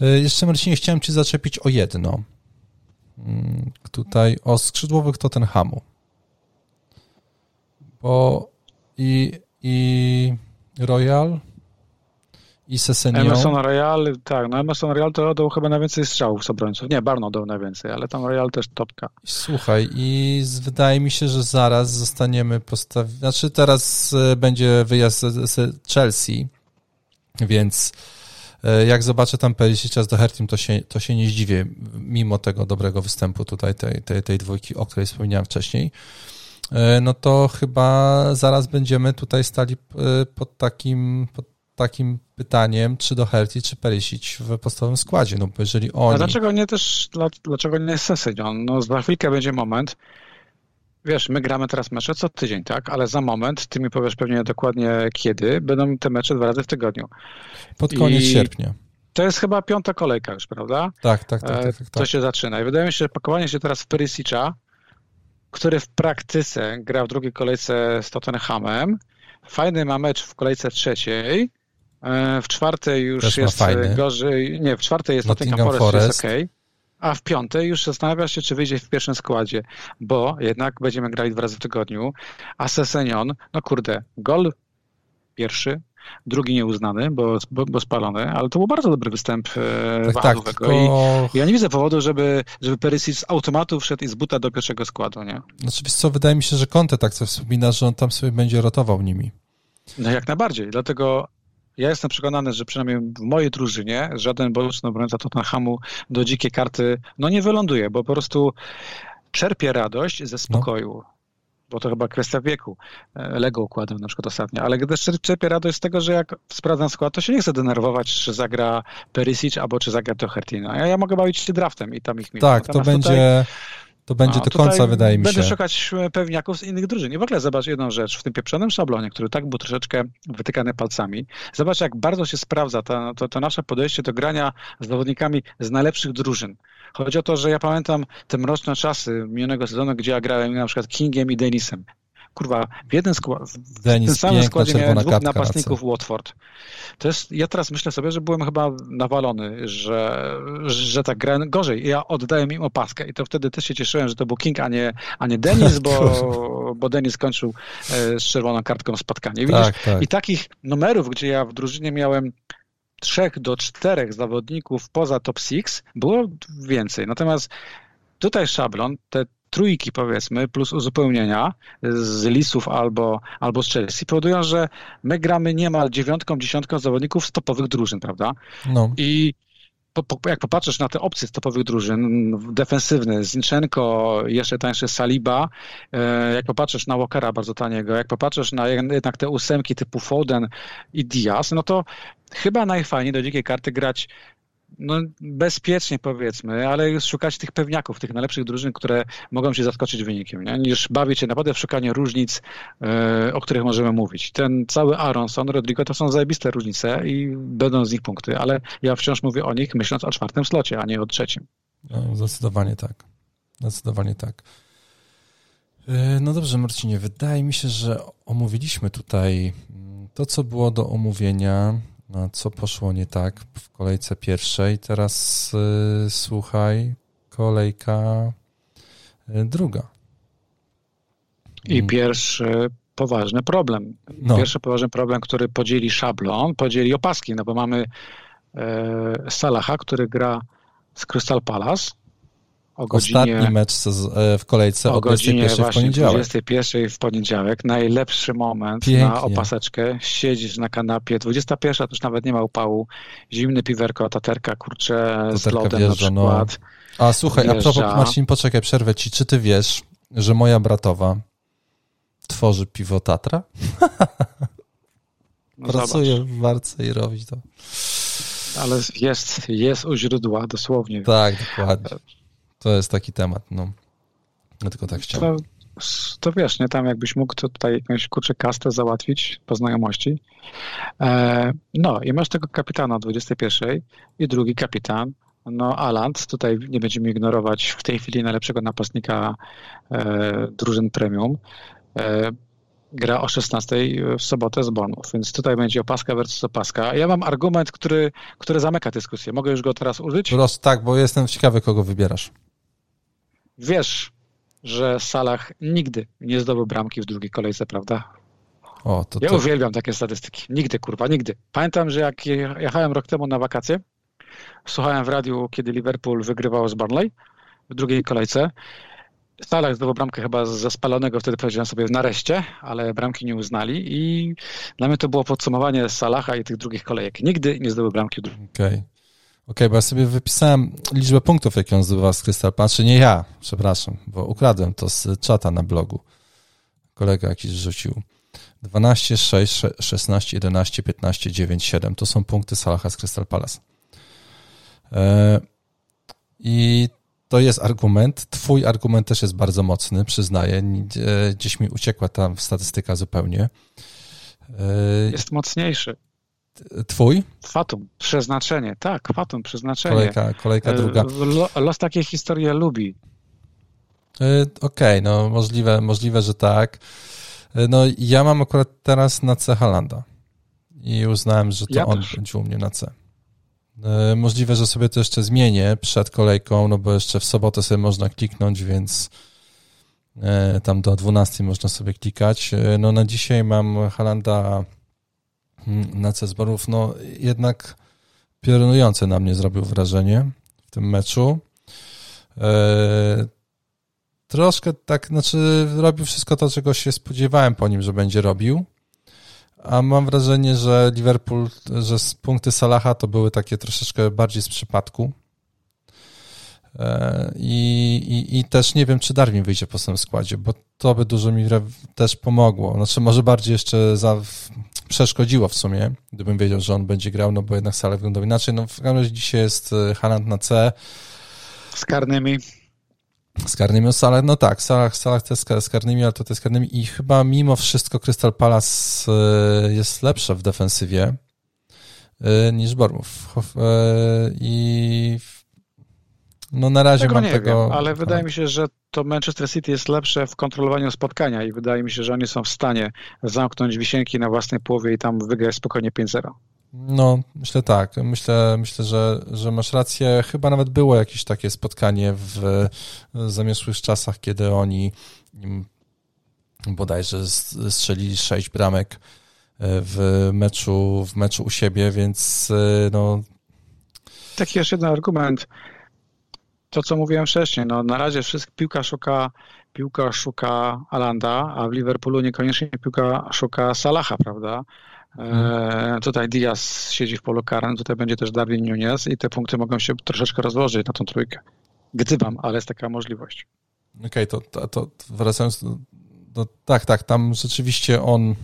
E, jeszcze Marcinie, chciałem Cię zaczepić o jedno. Mm, tutaj o skrzydłowych Tottenhamu. Bo i, i Royal i Sesenio. Emerson Royal, tak, no Emerson Royal to dał chyba najwięcej strzałów z obrońców. Nie, Barno dał najwięcej, ale tam Royal też topka. Słuchaj, i wydaje mi się, że zaraz zostaniemy postawieni, znaczy teraz e, będzie wyjazd z Chelsea, więc e, jak zobaczę tam Perisicza do Hertim, to się, to się nie zdziwię, mimo tego dobrego występu tutaj tej, tej, tej dwójki, o której wspomniałem wcześniej. E, no to chyba zaraz będziemy tutaj stali e, pod takim, pod takim pytaniem, czy do Herty, czy Perisic w podstawowym składzie, no bo jeżeli oni... A dlaczego nie też, dlaczego nie Sesenion? No za chwilkę będzie moment, wiesz, my gramy teraz mecze co tydzień, tak? Ale za moment, ty mi powiesz pewnie dokładnie kiedy, będą te mecze dwa razy w tygodniu. Pod koniec I... sierpnia. To jest chyba piąta kolejka już, prawda? Tak, tak, tak. tak, tak, tak. To się zaczyna. I wydaje mi się, że pakowanie się teraz w Perisicia, który w praktyce gra w drugiej kolejce z Tottenhamem, fajny ma mecz w kolejce trzeciej, e, w czwartej już Też jest gorzej, nie, w czwartej jest Nottingham, Forest, Forest. jest ok, a w piątej już zastanawia się, czy wyjdzie w pierwszym składzie, bo jednak będziemy grali dwa razy w tygodniu, a Sesenion, no kurde, gol pierwszy, drugi nieuznany, bo, bo, bo, spalony, ale to był bardzo dobry występ e, tak, tak, tylko... I ja nie widzę powodu, żeby, żeby Perisic z automatu wszedł i z buta do pierwszego składu, nie? Znaczy, co, wydaje mi się, że Conte tak sobie wspomina, że on tam sobie będzie rotował nimi. No jak najbardziej, dlatego ja jestem przekonany, że przynajmniej w mojej drużynie żaden boczny obrońca Tottenhamu do dzikiej karty no nie wyląduje, bo po prostu czerpie radość ze spokoju. No bo to chyba kwestia wieku. E, Lego układam na przykład ostatnio, ale gdy czerpię radość z tego, że jak sprawdzam skład, to się nie chcę denerwować, czy zagra Perisic albo czy zagra Dohertyna. Ja, ja mogę bawić się draftem i tam ich mieć. Tak, to będzie... Tutaj... To będzie no, do końca, wydaje mi się. Będę szukać pewniaków z innych drużyn. I w ogóle zobacz jedną rzecz. W tym pieprzonym szablonie, który tak był troszeczkę wytykany palcami, zobacz jak bardzo się sprawdza to, to, to nasze podejście do grania z zawodnikami z najlepszych drużyn. Chodzi o to, że ja pamiętam te mroczne czasy minionego sezonu, gdzie ja grałem na przykład Kingiem i Denisem. Kurwa, w jeden skład, w tym samym składzie miałem dwóch napastników Watford. To jest, ja teraz myślę sobie, że byłem chyba nawalony, że, że tak grałem gorzej. Ja oddałem im opaskę i to wtedy też się cieszyłem, że to był King, a nie, a nie Denis, bo, *laughs* bo Denis skończył e, z czerwoną kartką spotkanie. Widzisz? Tak, tak. I takich numerów, gdzie ja w drużynie miałem trzech do czterech zawodników poza top six było więcej. Natomiast tutaj szablon, te trójki powiedzmy, plus uzupełnienia z Lisów albo, albo z Chelsea powodują, że my gramy niemal dziewiątką, dziesiątką zawodników z topowych drużyn, prawda? No. I po, po, jak popatrzysz na te opcje z topowych drużyn, defensywne, Zinchenko, jeszcze tańszy Saliba, e, jak popatrzysz na Walkera bardzo taniego, jak popatrzysz na jednak te ósemki typu Foden i Diaz, no to chyba najfajniej do dzikiej karty grać no, bezpiecznie powiedzmy, ale szukać tych pewniaków, tych najlepszych drużyn, które mogą się zaskoczyć wynikiem, nie? niż bawić się naprawdę w szukaniu różnic, e, o których możemy mówić. Ten cały Aronson, Rodrigo to są zajebiste różnice i będą z nich punkty, ale ja wciąż mówię o nich myśląc o czwartym slocie, a nie o trzecim. No, zdecydowanie tak. Zdecydowanie tak. E, no dobrze, Marcinie, wydaje mi się, że omówiliśmy tutaj to, co było do omówienia. No, co poszło nie tak w kolejce pierwszej? Teraz y, słuchaj, kolejka y, druga. I pierwszy poważny problem. No. Pierwszy poważny problem, który podzieli szablon, podzieli opaski, no bo mamy e, Salaha, który gra z Crystal Palace, godzinie, Ostatni mecz e, w kolejce o, godzinie 21 w poniedziałek. 21 w poniedziałek. Najlepszy moment Pięknie. na opaseczkę. Siedzisz na kanapie. 21 to już nawet nie ma upału. Zimny piwerko, taterka, kurcze z lodem wjeżdża, na no. przykład. No. A słuchaj, wjeżdża. a propos, Marcin, poczekaj, przerwę ci. Czy ty wiesz, że moja bratowa tworzy piwo Tatra? *laughs* No Pracuje zobacz. w Warce i robi to. Ale jest, jest u źródła, dosłownie. Tak, dokładnie. To jest taki temat, no. Ja tylko tak chciałem. To, to wiesz, nie? Tam jakbyś mógł to tutaj jakąś kurczę kastę załatwić po znajomości. E, no i masz tego kapitana 21 i drugi kapitan, no Aland, tutaj nie będziemy ignorować w tej chwili najlepszego napastnika e, drużyn premium. E, gra o 16 w sobotę z Bonów, więc tutaj będzie opaska versus opaska. Ja mam argument, który, który zamyka dyskusję. Mogę już go teraz użyć? Prost, tak, bo jestem ciekawy, kogo wybierasz wiesz, że Salah nigdy nie zdobył bramki w drugiej kolejce, prawda? O, to, to... Ja uwielbiam takie statystyki. Nigdy, kurwa, nigdy. Pamiętam, że jak jechałem rok temu na wakacje, słuchałem w radiu, kiedy Liverpool wygrywał z Burnley w drugiej kolejce. Salah zdobył bramkę chyba ze spalonego, wtedy powiedziałem sobie nareszcie, ale bramki nie uznali i dla mnie to było podsumowanie Salaha i tych drugich kolejek. Nigdy nie zdobył bramki w drugiej. Okay okay, bo ja sobie wypisałem liczbę punktów, jakie on zdobywa z Crystal Palace. Nie ja, przepraszam, bo ukradłem to z czata na blogu. Kolega jakiś rzucił. 12, 6, 16, 11, 15, 9, 7. To są punkty Salaha z Crystal Palace. E, I to jest argument. Twój argument też jest bardzo mocny, przyznaję. Gdzieś mi uciekła tam statystyka zupełnie. Jest mocniejszy. Twój? Fatum, przeznaczenie. Tak, fatum, przeznaczenie. Kolejka, kolejka druga. Los takiej historii lubi. Okej, okay, no możliwe, możliwe, że tak. No ja mam akurat teraz na C Halanda i uznałem, że to ja on też. będzie u mnie na C. E, możliwe, że sobie to jeszcze zmienię przed kolejką, no bo jeszcze w sobotę sobie można kliknąć, więc e, tam do 12 można sobie klikać. E, no na dzisiaj mam Halanda na C zborów, no jednak piorunujące na mnie zrobił wrażenie w tym meczu. Troszkę tak, znaczy robił wszystko to, czego się spodziewałem po nim, że będzie robił. A mam wrażenie, że Liverpool, że punkty Salaha to były takie troszeczkę bardziej z przypadku. E, I, i, też nie wiem, czy Darwin wyjdzie po tym składzie, bo to by dużo mi też pomogło. Znaczy, może bardziej jeszcze za, przeszkodziło w sumie, gdybym wiedział, że on będzie grał, no bo jednak Salah wyglądał inaczej. No w każdym razie dzisiaj jest e, Haaland na C. Z karnymi. Z karnymi Salah, no tak, Salah, Salah też z karnymi, ale to jest karnymi i chyba mimo wszystko Crystal Palace e, jest lepsze w defensywie e, niż Bormów. I no na razie tego mam nie tego... Wiem, ale wydaje mi się, że to Manchester City jest lepsze w kontrolowaniu spotkania i wydaje mi się, że oni są w stanie zamknąć wisienki na własnej połowie i tam wygrać spokojnie 5-0. No, myślę tak. Myślę, myślę że, że masz rację. Chyba nawet było jakieś takie spotkanie w zamieszłych czasach, kiedy oni bodajże strzelili sześć bramek e, w meczu, w meczu u siebie, więc e, no... Taki jeszcze jeden argument. To, co mówiłem wcześniej, no na razie wszystko, piłka szuka piłka szuka Alanda, a w Liverpoolu niekoniecznie piłka szuka Salaha, prawda? E, tutaj Diaz siedzi w polu karnym, tutaj będzie też Darwin Nunez i te punkty mogą się troszeczkę rozłożyć na tą trójkę. Gdybam, ale jest taka możliwość. Okej, okay, to, to, to, wracając do, do, Tak, tak, tam rzeczywiście on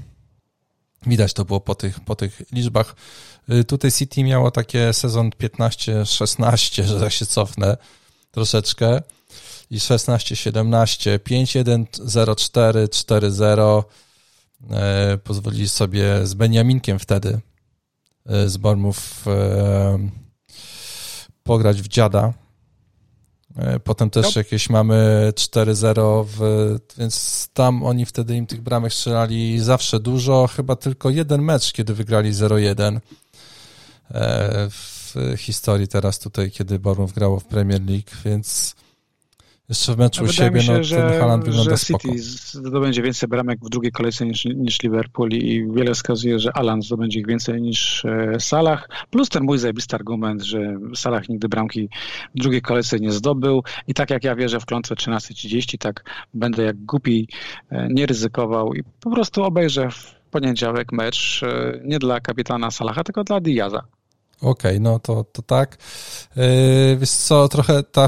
widać to było po tych, po tych liczbach. Y, tutaj City miało takie sezon 15-16, że tak się cofnę troszeczkę i 16-17, 5-1, 0-4, 4-0 E, pozwolili sobie z Beniaminkiem wtedy e, z Bormów e, pograć w dziada. Potem też no. jakieś mamy 4-0, więc tam oni wtedy im tych bramek strzelali zawsze dużo. Chyba tylko jeden mecz, kiedy wygrali 0-1 w historii teraz tutaj, kiedy Bormów grało w Premier League, więc jeszcze w meczu u siebie, się, no, że, ten Haaland wygląda że City zdobędzie więcej bramek w drugiej kolejce niż, niż Liverpool i wiele wskazuje, że Alan zdobędzie ich więcej niż e, Salah. Plus ten mój zajebisty argument, że Salah nigdy bramki w drugiej kolejce nie zdobył i tak jak ja wierzę w klątwę 13.30, tak będę jak głupi e, nie ryzykował i po prostu obejrzę w poniedziałek mecz e, nie dla kapitana Salaha, tylko dla Diaza. Okej, okay, no to, to tak. Yy, wiesz co, trochę ta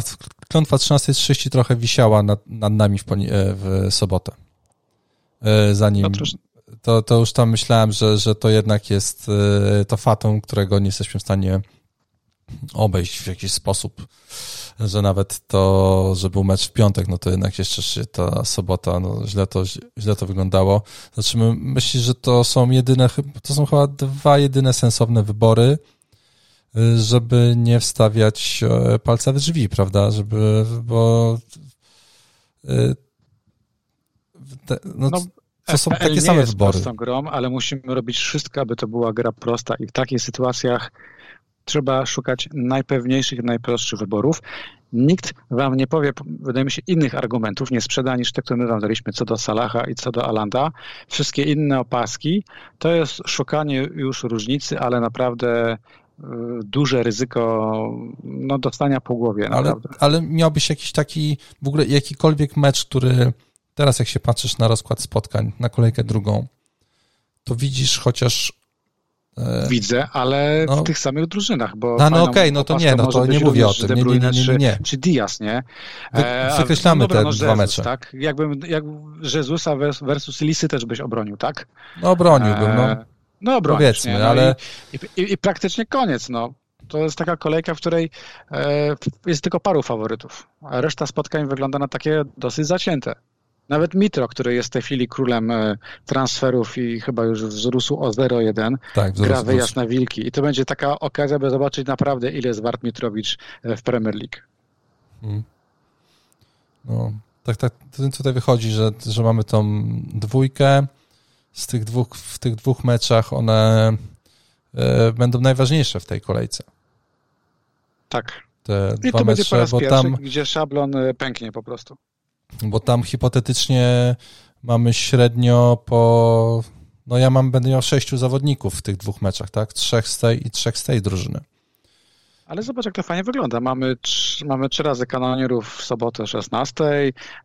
klątwa 13.30 trochę wisiała nad, nad nami w, e, w sobotę. Yy, zanim, to, to już tam myślałem, że, że to jednak jest yy, to fatum, którego nie jesteśmy w stanie obejść w jakiś sposób, że nawet to, że był mecz w piątek, no to jednak jeszcze się ta sobota, no źle to, źle to wyglądało. Znaczy myślisz, że to są jedyne, to są chyba dwa jedyne sensowne wybory, żeby nie wstawiać e, palca w drzwi, prawda? Żeby, bo e, no, no, to są takie same jest wybory. prostą grą, ale musimy robić wszystko, aby to była gra prosta i w takich sytuacjach trzeba szukać najpewniejszych, najprostszych wyborów. Nikt wam nie powie, wydaje mi się, innych argumentów, nie sprzeda niż te, które my wam daliśmy co do Salaha i co do Alanda. Wszystkie inne opaski to jest szukanie już różnicy, ale naprawdę duże ryzyko no, dostania po głowie. Ale, ale miałbyś jakiś taki, w ogóle jakikolwiek mecz, który teraz jak się patrzysz na rozkład spotkań, na kolejkę drugą, to widzisz chociaż e, Widzę, ale no, w tych samych drużynach, bo no, no okej, okay, no to nie, no to nie mówię o tym, nie, nie, nie, nie, nie. Czy, Diaz, nie? E, wykreślamy no dobra, te no, dwa mecze. Tak? Jakbym, jak Jezusa versus Lisy też byś obronił, tak? No obroniłbym, no. No obronisz, Powiedzmy, no ale... I, i, I, praktycznie koniec, no. To jest taka kolejka, w której e, jest tylko paru faworytów, a reszta spotkań wygląda na takie dosyć zacięte. Nawet Mitro, który jest w tej chwili królem e, transferów i chyba już wzrósł o 0,1, tak, gra wyjazd na Wilki. I to będzie taka okazja, by zobaczyć naprawdę, ile jest wart Mitrowicz e, w Premier League. Hmm. No, tak, tak. Tutaj wychodzi, że, że mamy tą dwójkę. Z tych dwóch, w tych dwóch meczach one e, będą najważniejsze w tej kolejce. Tak. Te I to będzie po raz bo pierwszy, tam, gdzie szablon pęknie po prostu bo tam hipotetycznie mamy średnio po. No ja mam, będę miał sześciu zawodników w tych dwóch meczach, tak? Trzech z tej i trzech z tej drużyny. Ale zobacz, jak to fajnie wygląda. Mamy, mamy trzy razy kanonierów w sobotę 16,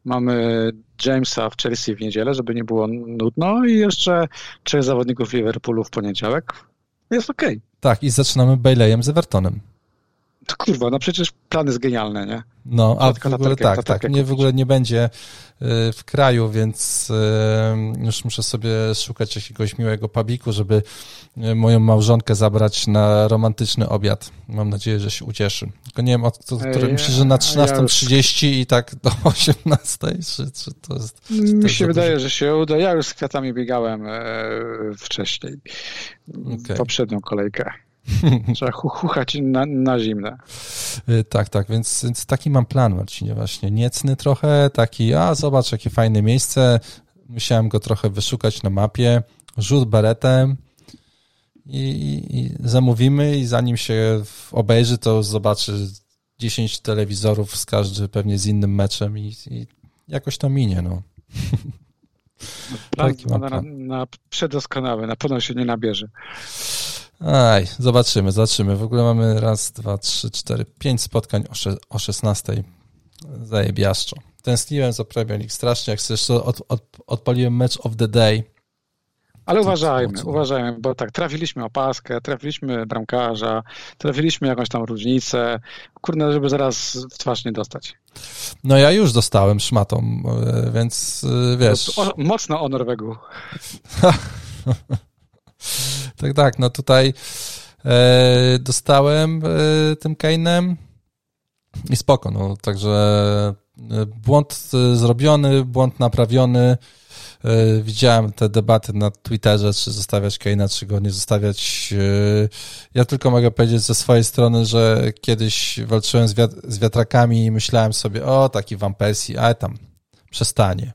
mamy Jamesa w Chelsea w niedzielę, żeby nie było nudno i jeszcze trzech zawodników Liverpoolu w poniedziałek. Jest okej. Okay. Tak, i zaczynamy Baileyem z Evertonem. To kurwa, no przecież plan jest genialny, nie? No, a w ogóle tak, tak, nie, w ogóle nie będzie y, w kraju, więc y, już muszę sobie szukać jakiegoś miłego pabiku, żeby y, moją małżonkę zabrać na romantyczny obiad. Mam nadzieję, że się ucieszy. Tylko nie wiem, od które myślę, że na 13.30 i tak do *laughs* 18.00, czy, czy to jest... Czy Mi się wydaje, że się uda. Ja już z kwiatami biegałem e, wcześniej, okay. poprzednią kolejkę. *laughs* Trzeba chuchać na, na zimne. Y, tak, tak, więc, więc taki mam plan, Marcinie, właśnie. Niecny trochę, taki, a zobacz, jakie fajne miejsce. Musiałem go trochę wyszukać na mapie. Rzut beretem i, i, i zamówimy i zanim się obejrzy, to zobaczy 10 telewizorów z każdy pewnie z innym meczem i, i jakoś to minie, no. Plan, *laughs* plan. Na, na przedoskonały, na pewno się nie nabierze. Aj, zobaczymy, zobaczymy. W ogóle mamy raz, dwa, trzy, cztery, pięć spotkań o, sze, o 16. Zajebiaszczo. Tęskniłem za Premier League strasznie, jak jeszcze od, od, odpaliłem match of the day. Ale uważajmy, uważajmy, bo tak, trafiliśmy opaskę, trafiliśmy bramkarza, trafiliśmy jakąś tam różnicę. Kurde, żeby zaraz w twarz nie dostać. No ja już dostałem szmatą, e, więc e, wiesz... O, mocno o Norwegu. *laughs* tak, tak, no tutaj e, dostałem e, tym Kane'em i spoko, no także e, błąd e, zrobiony, błąd naprawiony. E, widziałem te debaty na Twitterze, czy zostawiać Kane'a, czy go nie zostawiać. Ja tylko mogę powiedzieć ze swojej strony, że kiedyś walczyłem z, wiat z wiatrakami i myślałem sobie, o, taki Van Persie, ale tam przestanie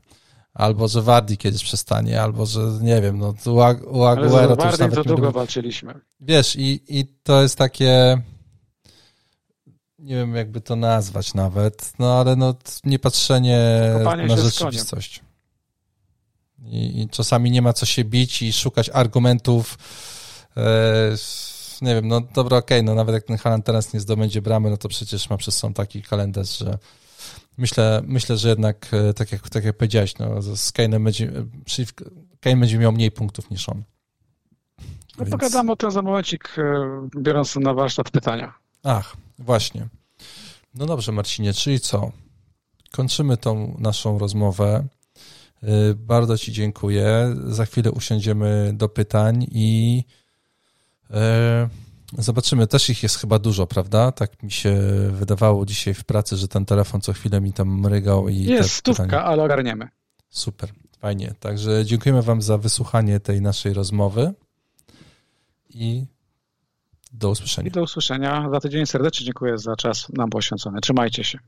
albo że Wardi kiedyś przestanie, albo że nie wiem, no u, u Aguero to już nawet... to długo walczyliśmy. Wiesz, i, i to jest takie nie wiem jakby to nazwać nawet, no ale no nie patrzenie Kopanie na rzeczywistość. I, I, czasami nie ma co się bić i szukać argumentów e, nie wiem, no dobra, okej, okay, no nawet jak ten Halan teraz nie zdobędzie bramy, no to przecież ma przez sobą taki kalendarz, że Myślę, myślę, że jednak, e, tak jak, tak jak powiedziałeś, no, z Kane'em będzie, Kane będzie miał mniej punktów niż on. No Więc... pogadamy o tym za momencik, e, biorąc na warsztat pytania. Ach, właśnie. No dobrze, Marcinie, czyli co? Kończymy tą naszą rozmowę. E, bardzo Ci dziękuję. Za chwilę usiądziemy do pytań i Zobaczymy, też ich jest chyba dużo, prawda? Tak mi się wydawało dzisiaj w pracy, że ten telefon co chwilę mi tam mrygał i. Jest stówka, pytania. ale ogarniemy. Super, fajnie. Także dziękujemy Wam za wysłuchanie tej naszej rozmowy i do usłyszenia. I do usłyszenia za tydzień. Serdecznie dziękuję za czas nam poświęcony. Trzymajcie się.